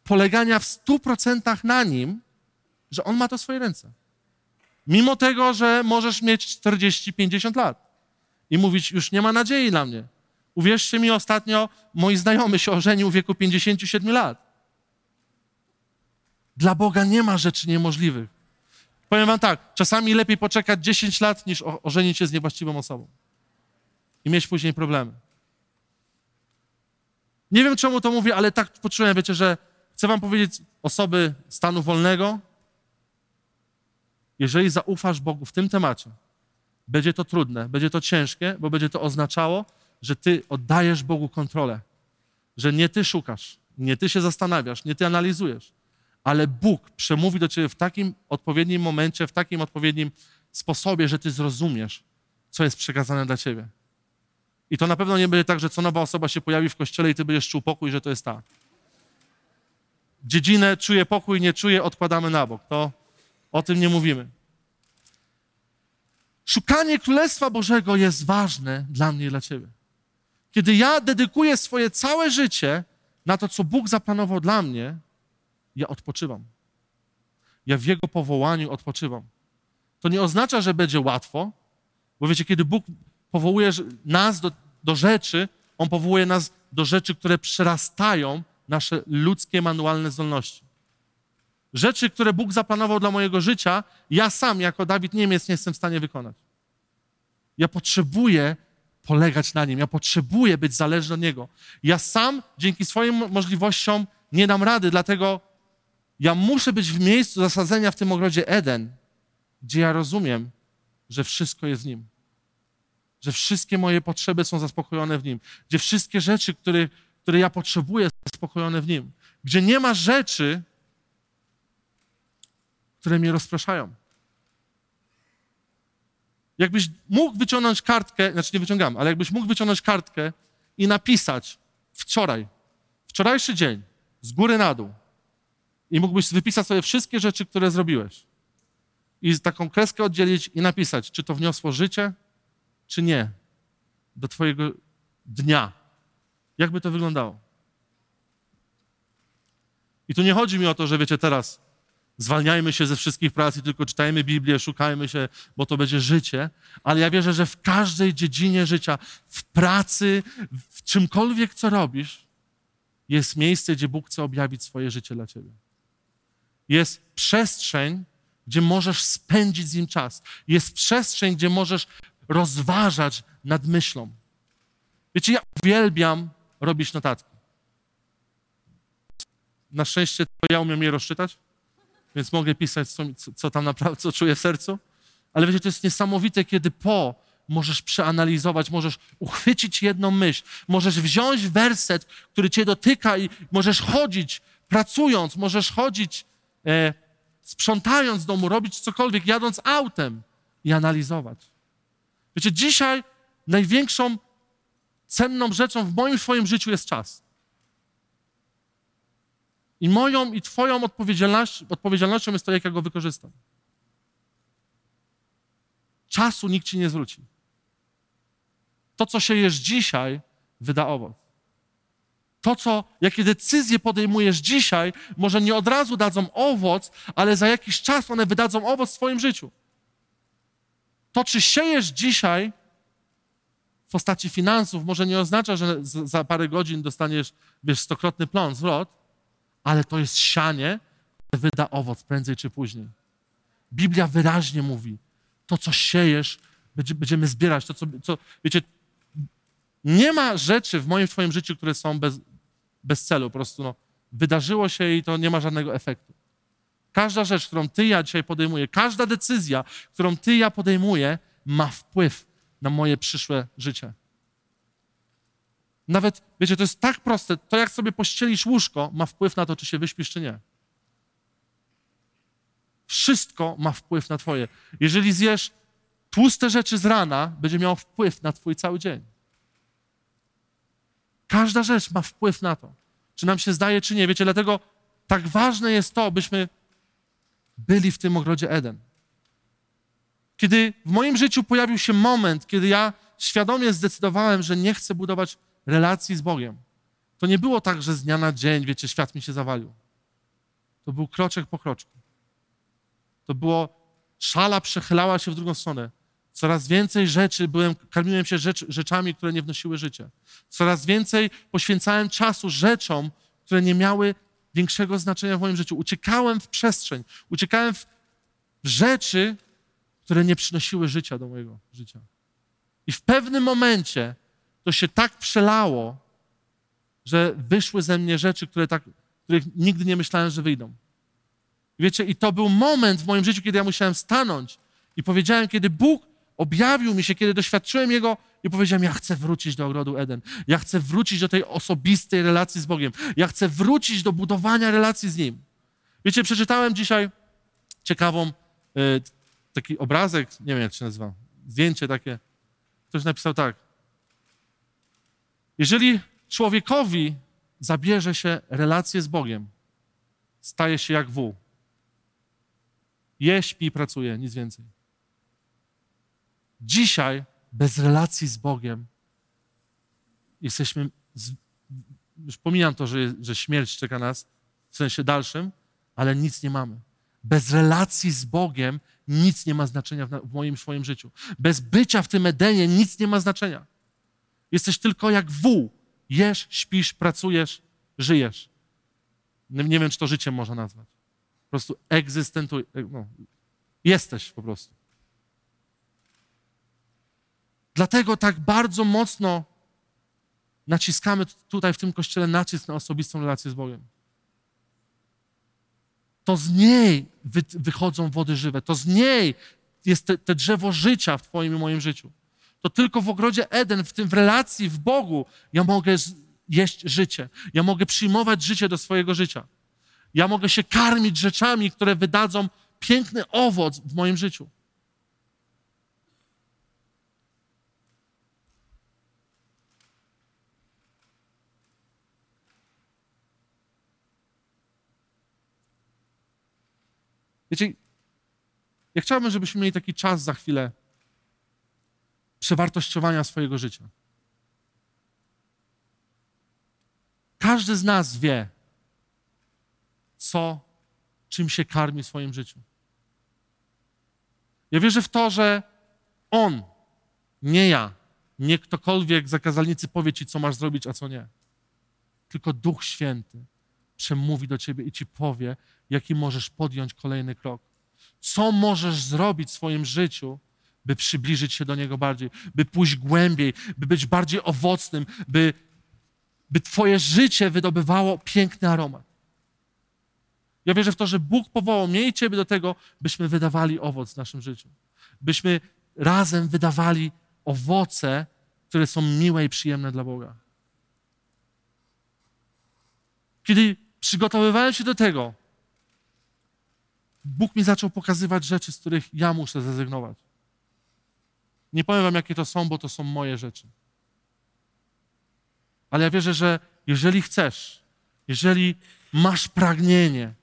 polegania w stu procentach na Nim, że On ma to w swojej ręce. Mimo tego, że możesz mieć 40-50 lat i mówić, już nie ma nadziei dla mnie. Uwierzcie mi, ostatnio moi znajomy się ożenił w wieku 57 lat. Dla Boga nie ma rzeczy niemożliwych. Powiem wam tak, czasami lepiej poczekać 10 lat, niż ożenić się z niewłaściwą osobą. I mieć później problemy. Nie wiem, czemu to mówię, ale tak poczułem, wiecie, że chcę wam powiedzieć, osoby stanu wolnego, jeżeli zaufasz Bogu w tym temacie, będzie to trudne, będzie to ciężkie, bo będzie to oznaczało, że ty oddajesz Bogu kontrolę. Że nie ty szukasz, nie ty się zastanawiasz, nie ty analizujesz, ale Bóg przemówi do ciebie w takim odpowiednim momencie, w takim odpowiednim sposobie, że ty zrozumiesz, co jest przekazane dla ciebie. I to na pewno nie będzie tak, że co nowa osoba się pojawi w kościele i ty będziesz czuł pokój, że to jest ta. Dziedzinę czuje pokój, nie czuje, odkładamy na bok. To o tym nie mówimy. Szukanie Królestwa Bożego jest ważne dla mnie i dla ciebie. Kiedy ja dedykuję swoje całe życie na to, co Bóg zaplanował dla mnie, ja odpoczywam. Ja w Jego powołaniu odpoczywam. To nie oznacza, że będzie łatwo, bo wiecie, kiedy Bóg powołuje nas do, do rzeczy, On powołuje nas do rzeczy, które przerastają nasze ludzkie, manualne zdolności. Rzeczy, które Bóg zaplanował dla mojego życia, ja sam, jako Dawid Niemiec, nie jestem w stanie wykonać. Ja potrzebuję polegać na Nim, ja potrzebuję być zależny od Niego. Ja sam, dzięki swoim możliwościom, nie dam rady, dlatego ja muszę być w miejscu zasadzenia w tym ogrodzie Eden, gdzie ja rozumiem, że wszystko jest w Nim. Że wszystkie moje potrzeby są zaspokojone w Nim. Gdzie wszystkie rzeczy, które, które ja potrzebuję, są zaspokojone w Nim. Gdzie nie ma rzeczy, które mnie rozpraszają. Jakbyś mógł wyciągnąć kartkę, znaczy nie wyciągam, ale jakbyś mógł wyciągnąć kartkę i napisać wczoraj, wczorajszy dzień, z góry na dół, i mógłbyś wypisać sobie wszystkie rzeczy, które zrobiłeś. i taką kreskę oddzielić i napisać, czy to wniosło życie, czy nie do Twojego dnia. Jak by to wyglądało? I tu nie chodzi mi o to, że wiecie, teraz zwalniajmy się ze wszystkich prac i tylko czytajmy Biblię, szukajmy się, bo to będzie życie, ale ja wierzę, że w każdej dziedzinie życia, w pracy, w czymkolwiek, co robisz, jest miejsce, gdzie Bóg chce objawić swoje życie dla ciebie. Jest przestrzeń, gdzie możesz spędzić z Nim czas. Jest przestrzeń, gdzie możesz rozważać nad myślą. Wiecie, ja uwielbiam robić notatki. Na szczęście to ja umiem je rozczytać, więc mogę pisać, co, co tam naprawdę, co czuję w sercu. Ale wiecie, to jest niesamowite, kiedy po możesz przeanalizować, możesz uchwycić jedną myśl, możesz wziąć werset, który cię dotyka i możesz chodzić, pracując, możesz chodzić, e, sprzątając domu, robić cokolwiek, jadąc autem i analizować. Wiecie, dzisiaj największą cenną rzeczą w moim swoim życiu jest czas. I moją i Twoją odpowiedzialność, odpowiedzialnością jest to, jak ja go wykorzystam. Czasu nikt ci nie zwróci. To, co się jesz dzisiaj, wyda owoc. To, co, jakie decyzje podejmujesz dzisiaj, może nie od razu dadzą owoc, ale za jakiś czas one wydadzą owoc w Twoim życiu. To, czy siejesz dzisiaj w postaci finansów, może nie oznacza, że za parę godzin dostaniesz, wiesz, stokrotny plon, zwrot, ale to jest sianie, które wyda owoc prędzej czy później. Biblia wyraźnie mówi, to, co siejesz, będziemy zbierać. To, co, co, wiecie, nie ma rzeczy w moim, twoim życiu, które są bez, bez celu. Po prostu no, wydarzyło się i to nie ma żadnego efektu. Każda rzecz, którą ty ja dzisiaj podejmuję, każda decyzja, którą ty ja podejmuję, ma wpływ na moje przyszłe życie. Nawet, wiecie, to jest tak proste, to jak sobie pościelisz łóżko, ma wpływ na to, czy się wyśpisz, czy nie. Wszystko ma wpływ na twoje. Jeżeli zjesz tłuste rzeczy z rana, będzie miało wpływ na twój cały dzień. Każda rzecz ma wpływ na to, czy nam się zdaje, czy nie. Wiecie, dlatego tak ważne jest to, byśmy byli w tym ogrodzie Eden. Kiedy w moim życiu pojawił się moment, kiedy ja świadomie zdecydowałem, że nie chcę budować relacji z Bogiem, to nie było tak, że z dnia na dzień, wiecie, świat mi się zawalił. To był kroczek po kroczku. To było, szala przechylała się w drugą stronę. Coraz więcej rzeczy, byłem, karmiłem się rzecz, rzeczami, które nie wnosiły życia. Coraz więcej poświęcałem czasu rzeczom, które nie miały większego znaczenia w moim życiu. Uciekałem w przestrzeń, uciekałem w rzeczy, które nie przynosiły życia do mojego życia. I w pewnym momencie to się tak przelało, że wyszły ze mnie rzeczy, które tak, których nigdy nie myślałem, że wyjdą. Wiecie, i to był moment w moim życiu, kiedy ja musiałem stanąć i powiedziałem, kiedy Bóg objawił mi się, kiedy doświadczyłem Jego i powiedziałem, ja chcę wrócić do ogrodu Eden. Ja chcę wrócić do tej osobistej relacji z Bogiem. Ja chcę wrócić do budowania relacji z Nim. Wiecie, przeczytałem dzisiaj ciekawą, y, taki obrazek, nie wiem jak się nazywa, zdjęcie takie. Ktoś napisał tak. Jeżeli człowiekowi zabierze się relację z Bogiem, staje się jak wół. Je, śpi, pracuje, nic więcej. Dzisiaj bez relacji z Bogiem jesteśmy. Już pomijam to, że, że śmierć czeka nas w sensie dalszym, ale nic nie mamy. Bez relacji z Bogiem nic nie ma znaczenia w, w moim swoim życiu. Bez bycia w tym Edenie nic nie ma znaczenia. Jesteś tylko jak wół. Jesz, śpisz, pracujesz, żyjesz. Nie wiem, czy to życiem można nazwać. Po prostu egzystentuj. No, jesteś po prostu. Dlatego tak bardzo mocno naciskamy tutaj w tym kościele nacisk na osobistą relację z Bogiem. To z niej wy, wychodzą wody żywe, to z niej jest te, te, drzewo życia w Twoim i moim życiu. To tylko w ogrodzie Eden, w tym w relacji, w Bogu, ja mogę jeść życie. Ja mogę przyjmować życie do swojego życia. Ja mogę się karmić rzeczami, które wydadzą piękny owoc w moim życiu. Wiecie, Ja chciałbym, żebyśmy mieli taki czas za chwilę przewartościowania swojego życia. Każdy z nas wie, co, czym się karmi w swoim życiu. Ja wierzę w to, że On, nie ja, nie ktokolwiek zakazalnicy powie ci, co masz zrobić, a co nie. Tylko Duch Święty przemówi do ciebie i ci powie, jaki możesz podjąć kolejny krok. Co możesz zrobić w swoim życiu, by przybliżyć się do Niego bardziej, by pójść głębiej, by być bardziej owocnym, by, by Twoje życie wydobywało piękny aromat. Ja wierzę w to, że Bóg powołał mnie i Ciebie do tego, byśmy wydawali owoc w naszym życiu. Byśmy razem wydawali owoce, które są miłe i przyjemne dla Boga. Kiedy przygotowywałem się do tego, Bóg mi zaczął pokazywać rzeczy, z których ja muszę zrezygnować. Nie powiem wam, jakie to są, bo to są moje rzeczy. Ale ja wierzę, że jeżeli chcesz, jeżeli masz pragnienie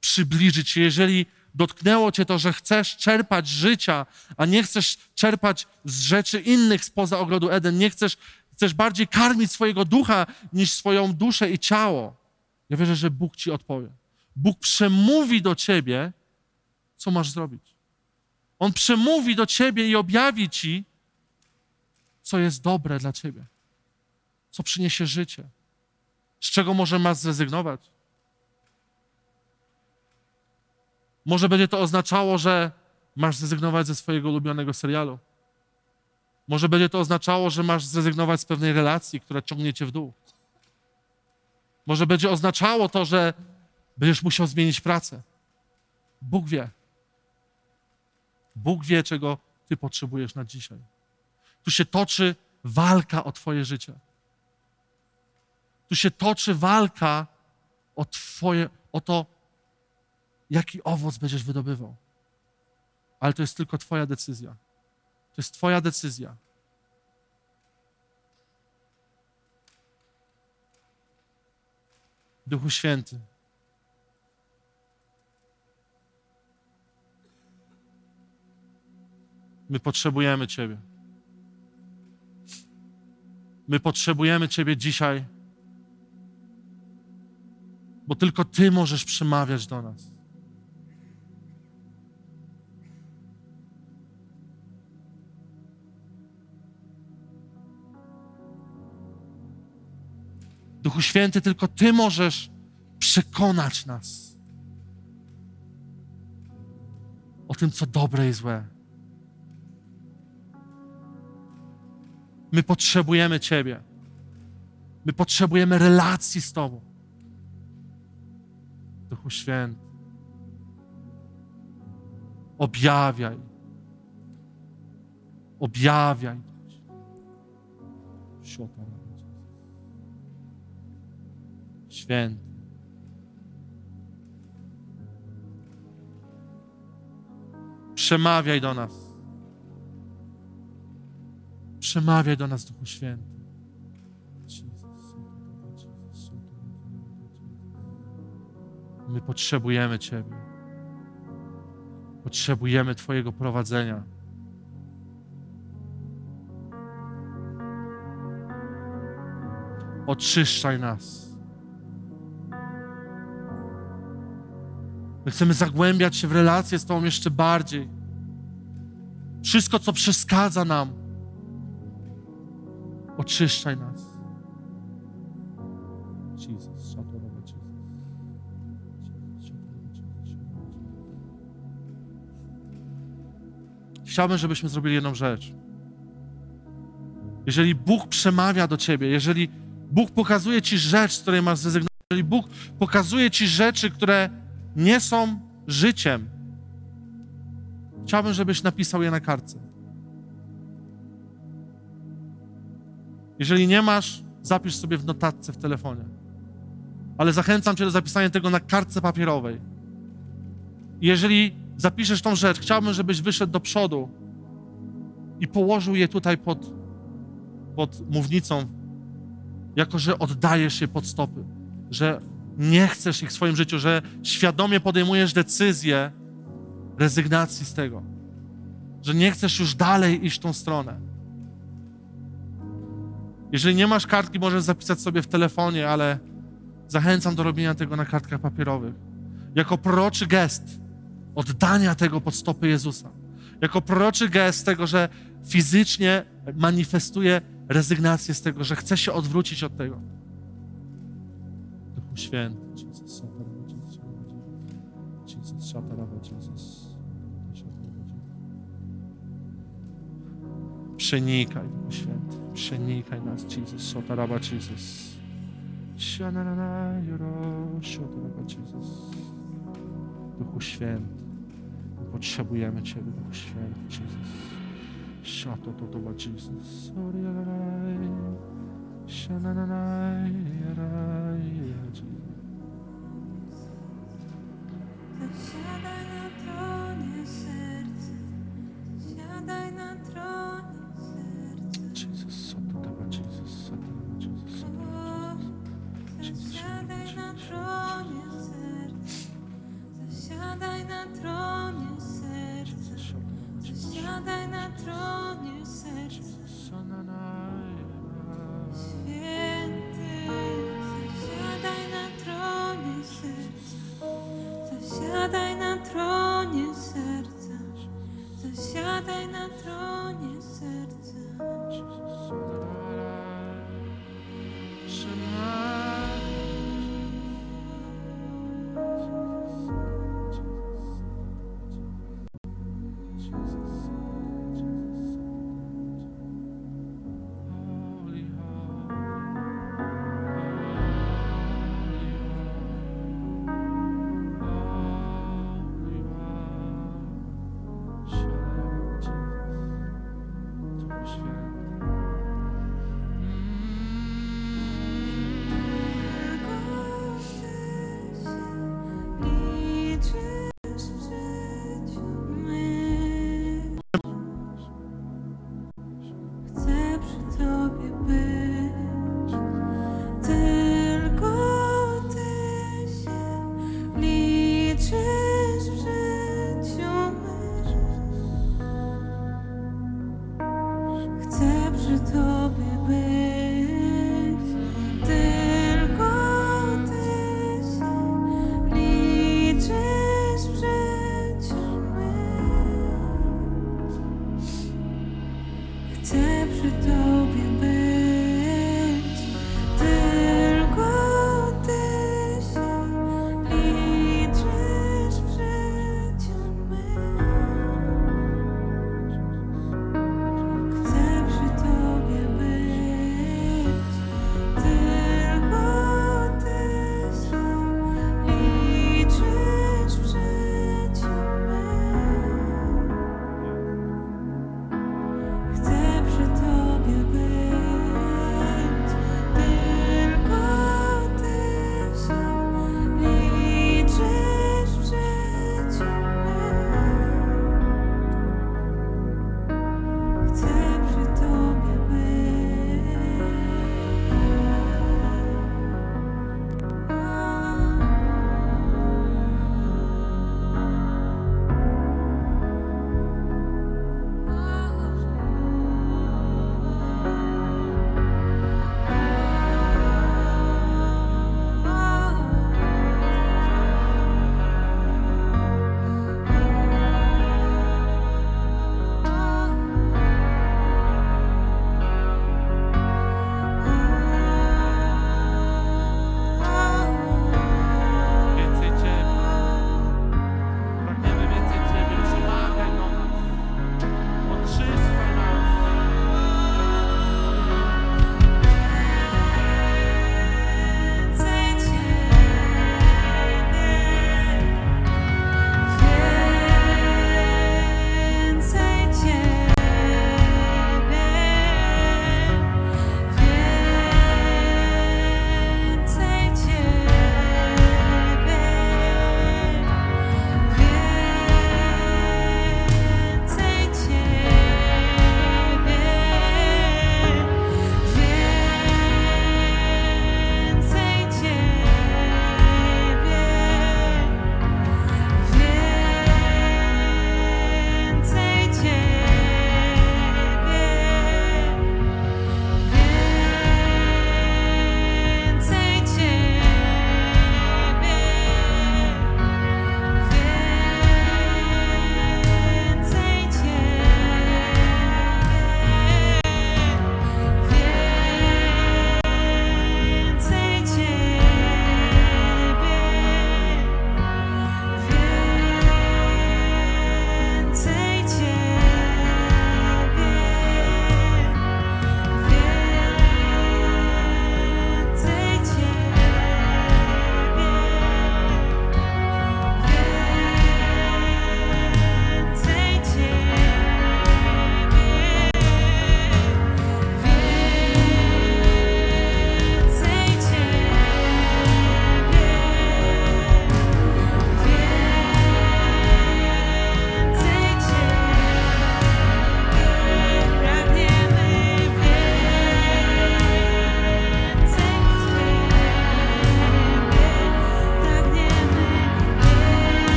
przybliżyć się, jeżeli dotknęło cię to, że chcesz czerpać życia, a nie chcesz czerpać z rzeczy innych spoza ogrodu Eden, nie chcesz, chcesz bardziej karmić swojego ducha niż swoją duszę i ciało, ja wierzę, że Bóg ci odpowie. Bóg przemówi do ciebie, co masz zrobić. On przemówi do ciebie i objawi ci, co jest dobre dla ciebie, co przyniesie życie, z czego może masz zrezygnować. Może będzie to oznaczało, że masz zrezygnować ze swojego ulubionego serialu. Może będzie to oznaczało, że masz zrezygnować z pewnej relacji, która ciągnie cię w dół. Może będzie oznaczało to, że będziesz musiał zmienić pracę. Bóg wie. Bóg wie, czego Ty potrzebujesz na dzisiaj. Tu się toczy walka o Twoje życie. Tu się toczy walka o Twoje, o to, jaki owoc będziesz wydobywał. Ale to jest tylko Twoja decyzja. To jest Twoja decyzja. Duchu Święty. My potrzebujemy Ciebie. My potrzebujemy Ciebie dzisiaj, bo tylko Ty możesz przemawiać do nas. Duchu Święty, tylko Ty możesz przekonać nas o tym, co dobre i złe. My potrzebujemy Ciebie. My potrzebujemy relacji z Tobą. Duchu Święty, objawiaj. Objawiaj. Siopara. Święty. Przemawiaj do nas. Przemawiaj do nas, Duchu Święty. My potrzebujemy Ciebie. Potrzebujemy Twojego prowadzenia. Oczyszczaj nas. My chcemy zagłębiać się w relacje z Tobą jeszcze bardziej. Wszystko, co przeszkadza nam, oczyszczaj nas. Jesus, Chciałbym, żebyśmy zrobili jedną rzecz. Jeżeli Bóg przemawia do Ciebie, jeżeli Bóg pokazuje Ci rzecz, z której masz zrezygnować, jeżeli Bóg pokazuje Ci rzeczy, które nie są życiem, chciałbym, żebyś napisał je na kartce. Jeżeli nie masz, zapisz sobie w notatce w telefonie. Ale zachęcam Cię do zapisania tego na kartce papierowej. Jeżeli zapiszesz tą rzecz, chciałbym, żebyś wyszedł do przodu i położył je tutaj pod, pod mównicą, jako że oddajesz je pod stopy, że nie chcesz ich w swoim życiu, że świadomie podejmujesz decyzję, rezygnacji z tego, że nie chcesz już dalej iść tą stronę. Jeżeli nie masz kartki, możesz zapisać sobie w telefonie, ale zachęcam do robienia tego na kartkach papierowych. Jako proroczy gest oddania tego pod stopy Jezusa. Jako proroczy gest tego, że fizycznie manifestuje rezygnację z tego, że chce się odwrócić od tego. Święty, Jesus, Jesus, Jesus. Przenikaj, Duchu Święty, przenikaj nas, Jesus, Sataraba, Jesus. Shananana, Joro, Sataraba, Jesus. Duchu Święty, potrzebujemy Ciebie, Duchu Święty, Jesus. Shato to to Jesus. Zasiadaj na tronie serca, siadaj na tronie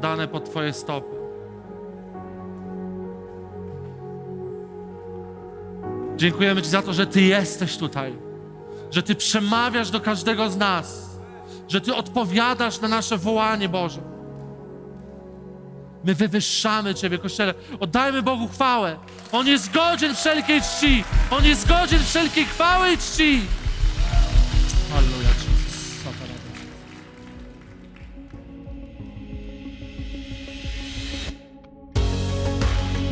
Poddane pod Twoje stopy. Dziękujemy Ci za to, że Ty jesteś tutaj, że Ty przemawiasz do każdego z nas, że Ty odpowiadasz na nasze wołanie, Boże. My wywyższamy Ciebie, Kościele. Oddajmy Bogu chwałę. On jest godzien wszelkiej czci. On jest godzien wszelkiej chwały i czci.